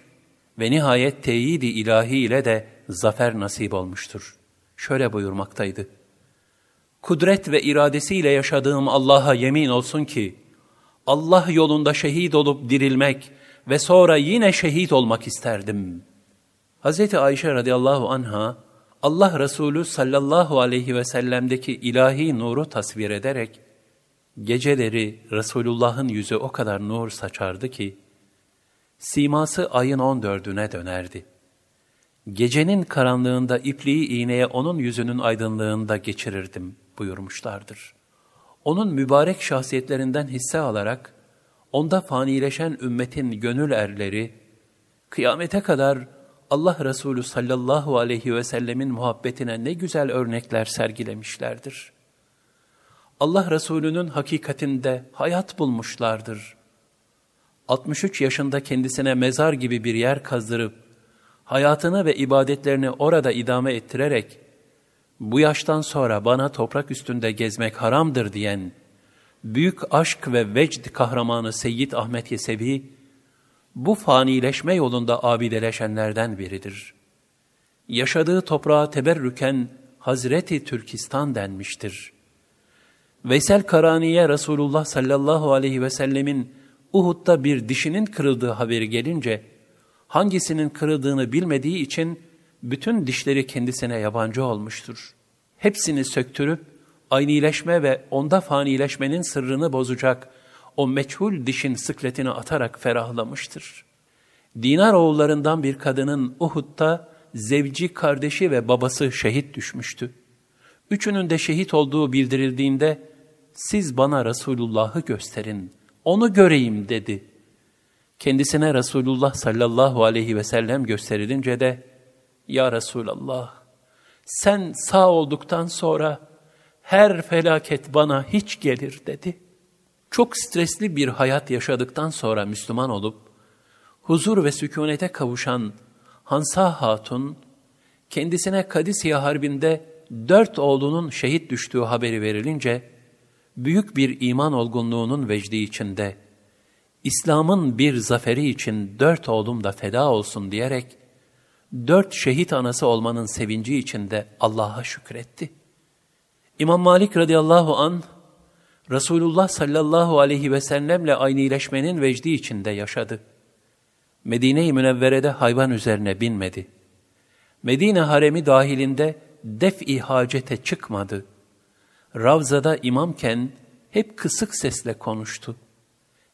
ve nihayet teyidi ilahi ile de zafer nasip olmuştur. Şöyle buyurmaktaydı. Kudret ve iradesiyle yaşadığım Allah'a yemin olsun ki, Allah yolunda şehit olup dirilmek ve sonra yine şehit olmak isterdim. Hz. Ayşe radıyallahu anha, Allah Resulü sallallahu aleyhi ve sellem'deki ilahi nuru tasvir ederek, geceleri Resulullah'ın yüzü o kadar nur saçardı ki, siması ayın on dördüne dönerdi. Gecenin karanlığında ipliği iğneye onun yüzünün aydınlığında geçirirdim buyurmuşlardır. Onun mübarek şahsiyetlerinden hisse alarak, onda fanileşen ümmetin gönül erleri, kıyamete kadar Allah Resulü sallallahu aleyhi ve sellemin muhabbetine ne güzel örnekler sergilemişlerdir. Allah Resulü'nün hakikatinde hayat bulmuşlardır. 63 yaşında kendisine mezar gibi bir yer kazdırıp, hayatını ve ibadetlerini orada idame ettirerek, bu yaştan sonra bana toprak üstünde gezmek haramdır diyen, büyük aşk ve vecd kahramanı Seyyid Ahmet Yesevi, bu fanileşme yolunda abideleşenlerden biridir. Yaşadığı toprağa teberrüken Hazreti Türkistan denmiştir. Veysel Karani'ye Resulullah sallallahu aleyhi ve sellemin Uhud'da bir dişinin kırıldığı haberi gelince, hangisinin kırıldığını bilmediği için bütün dişleri kendisine yabancı olmuştur. Hepsini söktürüp, aynileşme ve onda fanileşmenin sırrını bozacak o meçhul dişin sıkletini atarak ferahlamıştır. Dinar oğullarından bir kadının Uhud'da zevci, kardeşi ve babası şehit düşmüştü. Üçünün de şehit olduğu bildirildiğinde, siz bana Resulullah'ı gösterin, onu göreyim dedi. Kendisine Resulullah sallallahu aleyhi ve sellem gösterilince de, Ya Resulallah, sen sağ olduktan sonra her felaket bana hiç gelir dedi. Çok stresli bir hayat yaşadıktan sonra Müslüman olup, huzur ve sükunete kavuşan Hansa Hatun, kendisine Kadisiye Harbi'nde dört oğlunun şehit düştüğü haberi verilince, büyük bir iman olgunluğunun vecdi içinde, İslam'ın bir zaferi için dört oğlum da feda olsun diyerek, dört şehit anası olmanın sevinci içinde Allah'a şükretti. İmam Malik radıyallahu an Resulullah sallallahu aleyhi ve sellemle aynileşmenin vecdi içinde yaşadı. Medine-i Münevvere'de hayvan üzerine binmedi. Medine haremi dahilinde def-i hacete çıkmadı. Ravza'da imamken hep kısık sesle konuştu.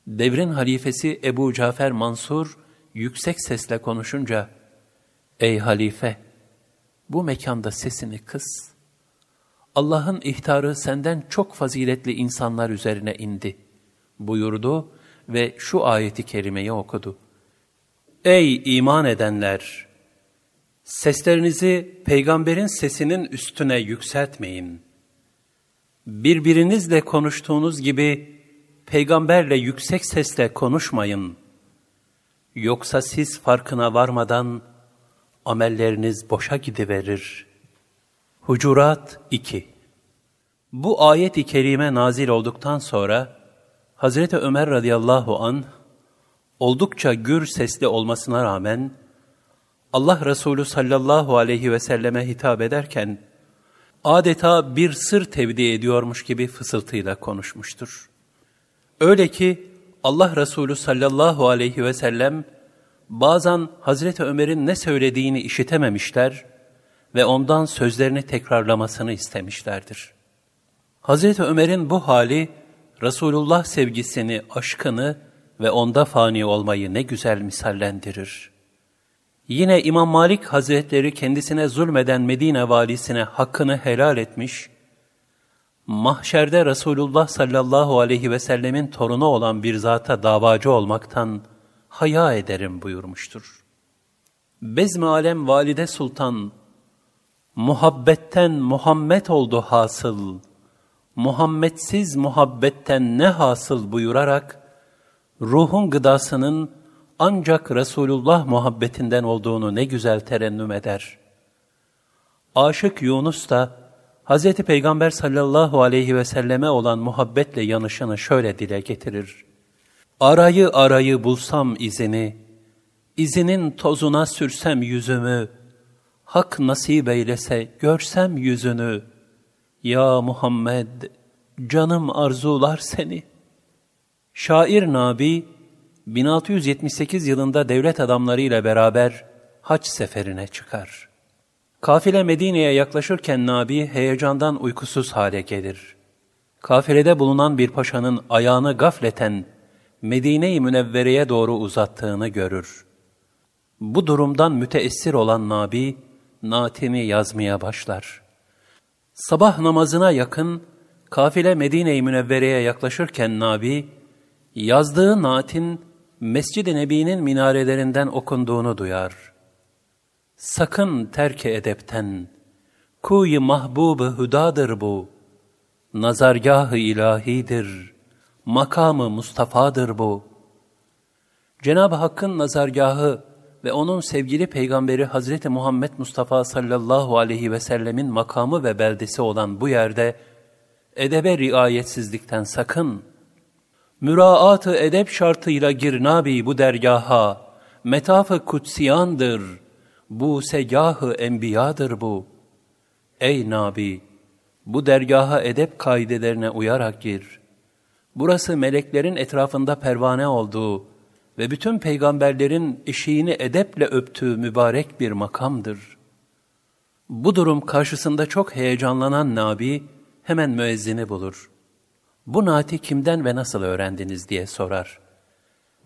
Devrin halifesi Ebu Cafer Mansur yüksek sesle konuşunca, Ey halife, bu mekanda sesini kıs. Allah'ın ihtarı senden çok faziletli insanlar üzerine indi buyurdu ve şu ayeti kerimeyi okudu. Ey iman edenler! Seslerinizi peygamberin sesinin üstüne yükseltmeyin. Birbirinizle konuştuğunuz gibi peygamberle yüksek sesle konuşmayın. Yoksa siz farkına varmadan amelleriniz boşa gidiverir. Hucurat 2 Bu ayet-i kerime nazil olduktan sonra Hazreti Ömer radıyallahu an oldukça gür sesli olmasına rağmen Allah Resulü sallallahu aleyhi ve selleme hitap ederken adeta bir sır tevdi ediyormuş gibi fısıltıyla konuşmuştur. Öyle ki Allah Resulü sallallahu aleyhi ve sellem bazen Hazreti Ömer'in ne söylediğini işitememişler ve ondan sözlerini tekrarlamasını istemişlerdir. Hazreti Ömer'in bu hali Resulullah sevgisini, aşkını ve onda fani olmayı ne güzel misallendirir. Yine İmam Malik Hazretleri kendisine zulmeden Medine valisine hakkını helal etmiş, mahşerde Resulullah sallallahu aleyhi ve sellemin torunu olan bir zata davacı olmaktan haya ederim buyurmuştur. Bezmi alem valide sultan, muhabbetten Muhammed oldu hasıl, Muhammedsiz muhabbetten ne hasıl buyurarak, ruhun gıdasının ancak Resulullah muhabbetinden olduğunu ne güzel terennüm eder. Aşık Yunus da, Hz. Peygamber sallallahu aleyhi ve selleme olan muhabbetle yanışını şöyle dile getirir. Arayı arayı bulsam izini, izinin tozuna sürsem yüzümü, hak nasip eylese görsem yüzünü, ya Muhammed, canım arzular seni. Şair Nabi, 1678 yılında devlet adamlarıyla beraber haç seferine çıkar. Kafile Medine'ye yaklaşırken Nabi heyecandan uykusuz hale gelir. Kafilede bulunan bir paşanın ayağını gafleten Medine-i Münevvere'ye doğru uzattığını görür. Bu durumdan müteessir olan Nabi, natimi yazmaya başlar. Sabah namazına yakın, kafile Medine-i Münevvere'ye yaklaşırken Nabi, yazdığı natin Mescid-i Nebi'nin minarelerinden okunduğunu duyar. Sakın terke edepten, kuy mahbub hüdadır bu, nazargah-ı ilahidir, makamı Mustafa'dır bu. Cenab-ı Hakk'ın nazargahı ve onun sevgili peygamberi Hazreti Muhammed Mustafa sallallahu aleyhi ve sellemin makamı ve beldesi olan bu yerde edebe riayetsizlikten sakın. Müraatı edep şartıyla gir nabi bu dergaha, metafı kutsiyandır, bu segahı enbiyadır bu. Ey nabi, bu dergaha edep kaidelerine uyarak gir. Burası meleklerin etrafında pervane olduğu, ve bütün peygamberlerin eşiğini edeple öptüğü mübarek bir makamdır. Bu durum karşısında çok heyecanlanan Nabi hemen müezzini bulur. Bu naati kimden ve nasıl öğrendiniz diye sorar.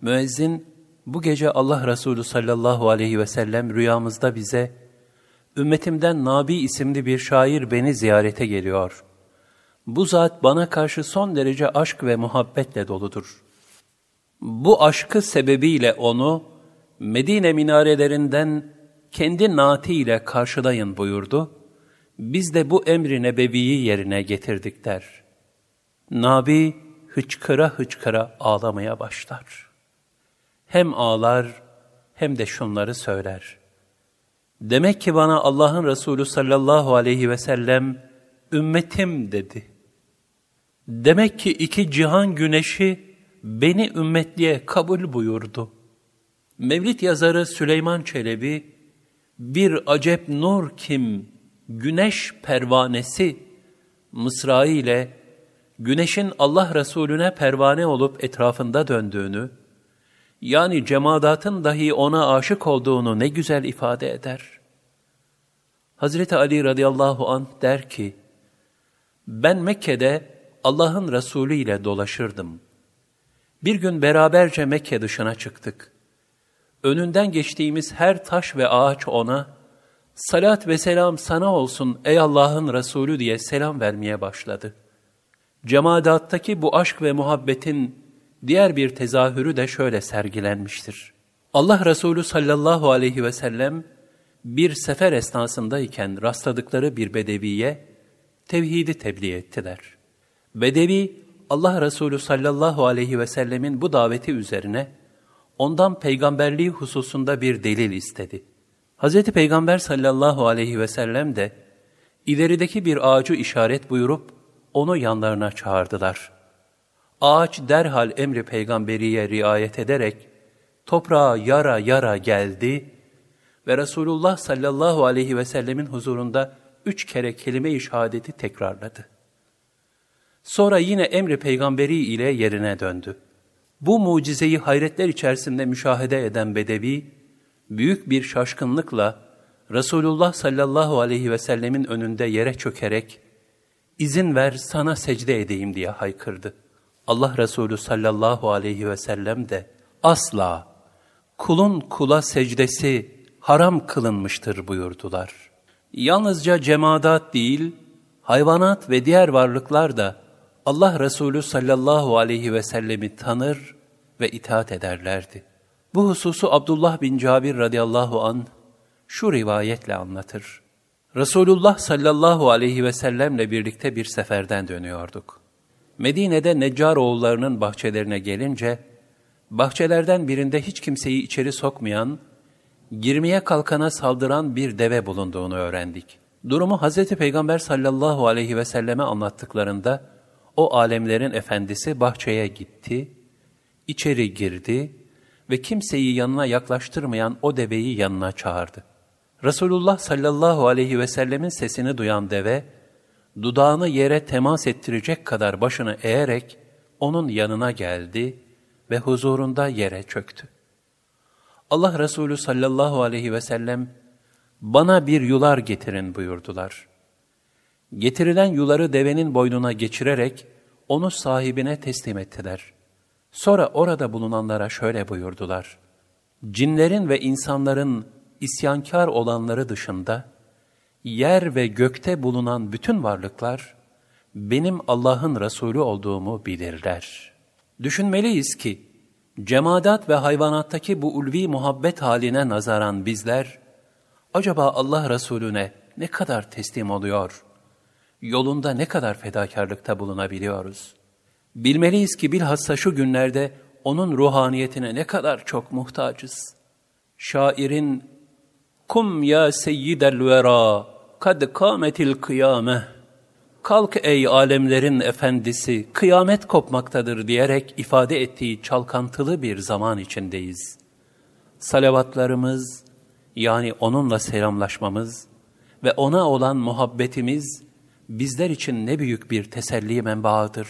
Müezzin, bu gece Allah Resulü sallallahu aleyhi ve sellem rüyamızda bize, ümmetimden Nabi isimli bir şair beni ziyarete geliyor. Bu zat bana karşı son derece aşk ve muhabbetle doludur. Bu aşkı sebebiyle onu Medine minarelerinden kendi naatiyle karşılayın buyurdu. Biz de bu emri nebeviyi yerine getirdik der. Nabi hıçkıra hıçkıra ağlamaya başlar. Hem ağlar hem de şunları söyler. Demek ki bana Allah'ın Resulü sallallahu aleyhi ve sellem ümmetim dedi. Demek ki iki cihan güneşi beni ümmetliğe kabul buyurdu. Mevlid yazarı Süleyman Çelebi, bir acep nur kim, güneş pervanesi, mısrağı ile güneşin Allah Resulüne pervane olup etrafında döndüğünü, yani cemadatın dahi ona aşık olduğunu ne güzel ifade eder. Hazreti Ali radıyallahu anh der ki, ben Mekke'de Allah'ın Resulü ile dolaşırdım.'' Bir gün beraberce Mekke dışına çıktık. Önünden geçtiğimiz her taş ve ağaç ona, salat ve selam sana olsun ey Allah'ın Resulü diye selam vermeye başladı. Cemadattaki bu aşk ve muhabbetin diğer bir tezahürü de şöyle sergilenmiştir. Allah Resulü sallallahu aleyhi ve sellem bir sefer esnasındayken rastladıkları bir bedeviye tevhidi tebliğ ettiler. Bedevi Allah Resulü sallallahu aleyhi ve sellemin bu daveti üzerine ondan peygamberliği hususunda bir delil istedi. Hz. Peygamber sallallahu aleyhi ve sellem de ilerideki bir ağacı işaret buyurup onu yanlarına çağırdılar. Ağaç derhal emri peygamberiye riayet ederek toprağa yara yara geldi ve Resulullah sallallahu aleyhi ve sellemin huzurunda üç kere kelime-i şehadeti tekrarladı. Sonra yine emri peygamberi ile yerine döndü. Bu mucizeyi hayretler içerisinde müşahede eden Bedevi, büyük bir şaşkınlıkla Resulullah sallallahu aleyhi ve sellemin önünde yere çökerek, izin ver sana secde edeyim diye haykırdı. Allah Resulü sallallahu aleyhi ve sellem de asla kulun kula secdesi haram kılınmıştır buyurdular. Yalnızca cemaat değil, hayvanat ve diğer varlıklar da Allah Resulü sallallahu aleyhi ve sellemi tanır ve itaat ederlerdi. Bu hususu Abdullah bin Cabir radıyallahu an şu rivayetle anlatır. Resulullah sallallahu aleyhi ve sellemle birlikte bir seferden dönüyorduk. Medine'de Neccar oğullarının bahçelerine gelince, bahçelerden birinde hiç kimseyi içeri sokmayan, girmeye kalkana saldıran bir deve bulunduğunu öğrendik. Durumu Hz. Peygamber sallallahu aleyhi ve selleme anlattıklarında, o alemlerin efendisi bahçeye gitti, içeri girdi ve kimseyi yanına yaklaştırmayan o deveyi yanına çağırdı. Resulullah sallallahu aleyhi ve sellemin sesini duyan deve, dudağını yere temas ettirecek kadar başını eğerek onun yanına geldi ve huzurunda yere çöktü. Allah Resulü sallallahu aleyhi ve sellem, bana bir yular getirin buyurdular. Getirilen yuları devenin boynuna geçirerek onu sahibine teslim ettiler. Sonra orada bulunanlara şöyle buyurdular. Cinlerin ve insanların isyankar olanları dışında, yer ve gökte bulunan bütün varlıklar, benim Allah'ın Resulü olduğumu bilirler. Düşünmeliyiz ki, cemaat ve hayvanattaki bu ulvi muhabbet haline nazaran bizler, acaba Allah Resulüne ne kadar teslim oluyor, yolunda ne kadar fedakarlıkta bulunabiliyoruz? Bilmeliyiz ki bilhassa şu günlerde onun ruhaniyetine ne kadar çok muhtacız. Şairin Kum ya seyyidel vera, kad kâmetil kıyame. Kalk ey alemlerin efendisi, kıyamet kopmaktadır diyerek ifade ettiği çalkantılı bir zaman içindeyiz. Salavatlarımız, yani onunla selamlaşmamız ve ona olan muhabbetimiz, bizler için ne büyük bir teselli menbaıdır.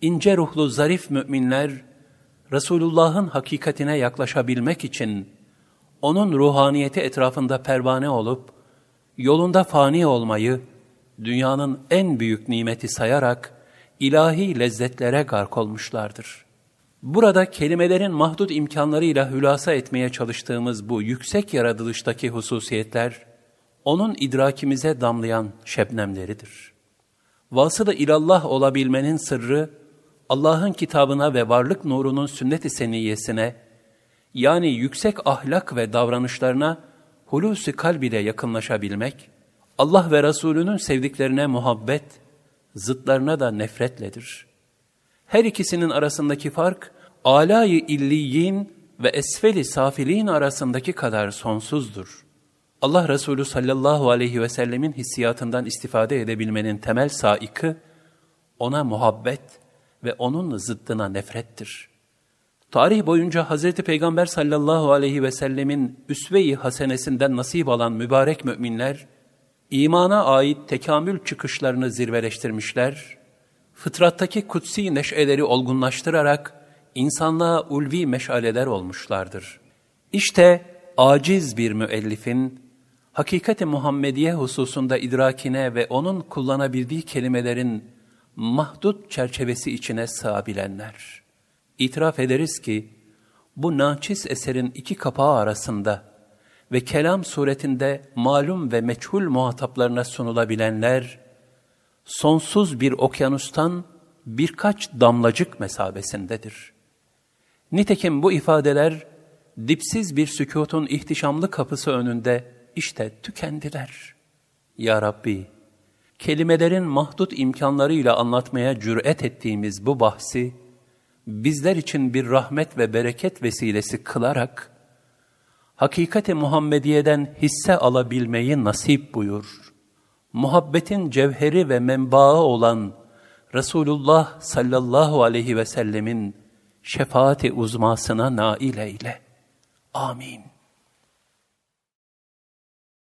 İnce ruhlu zarif müminler, Resulullah'ın hakikatine yaklaşabilmek için, onun ruhaniyeti etrafında pervane olup, yolunda fani olmayı, dünyanın en büyük nimeti sayarak, ilahi lezzetlere gark olmuşlardır. Burada kelimelerin mahdut imkanlarıyla hülasa etmeye çalıştığımız bu yüksek yaratılıştaki hususiyetler, onun idrakimize damlayan şebnemleridir. Vasılı ilallah olabilmenin sırrı, Allah'ın kitabına ve varlık nurunun sünnet-i seniyyesine, yani yüksek ahlak ve davranışlarına hulusi kalb ile yakınlaşabilmek, Allah ve Resulünün sevdiklerine muhabbet, zıtlarına da nefretledir. Her ikisinin arasındaki fark, alayı illiyin ve esfeli safiliğin arasındaki kadar sonsuzdur. Allah Resulü sallallahu aleyhi ve sellemin hissiyatından istifade edebilmenin temel saikı, ona muhabbet ve onun zıddına nefrettir. Tarih boyunca Hz. Peygamber sallallahu aleyhi ve sellemin üsve-i hasenesinden nasip alan mübarek müminler, imana ait tekamül çıkışlarını zirveleştirmişler, fıtrattaki kutsi neşeleri olgunlaştırarak insanlığa ulvi meşaleler olmuşlardır. İşte aciz bir müellifin, hakikati Muhammediye hususunda idrakine ve onun kullanabildiği kelimelerin mahdut çerçevesi içine sığabilenler. İtiraf ederiz ki, bu naçiz eserin iki kapağı arasında ve kelam suretinde malum ve meçhul muhataplarına sunulabilenler, sonsuz bir okyanustan birkaç damlacık mesabesindedir. Nitekim bu ifadeler, dipsiz bir sükutun ihtişamlı kapısı önünde işte tükendiler. Ya Rabbi, kelimelerin mahdut imkanlarıyla anlatmaya cüret ettiğimiz bu bahsi, bizler için bir rahmet ve bereket vesilesi kılarak, hakikati Muhammediye'den hisse alabilmeyi nasip buyur. Muhabbetin cevheri ve menbaı olan Resulullah sallallahu aleyhi ve sellemin şefaati uzmasına nail eyle. Amin.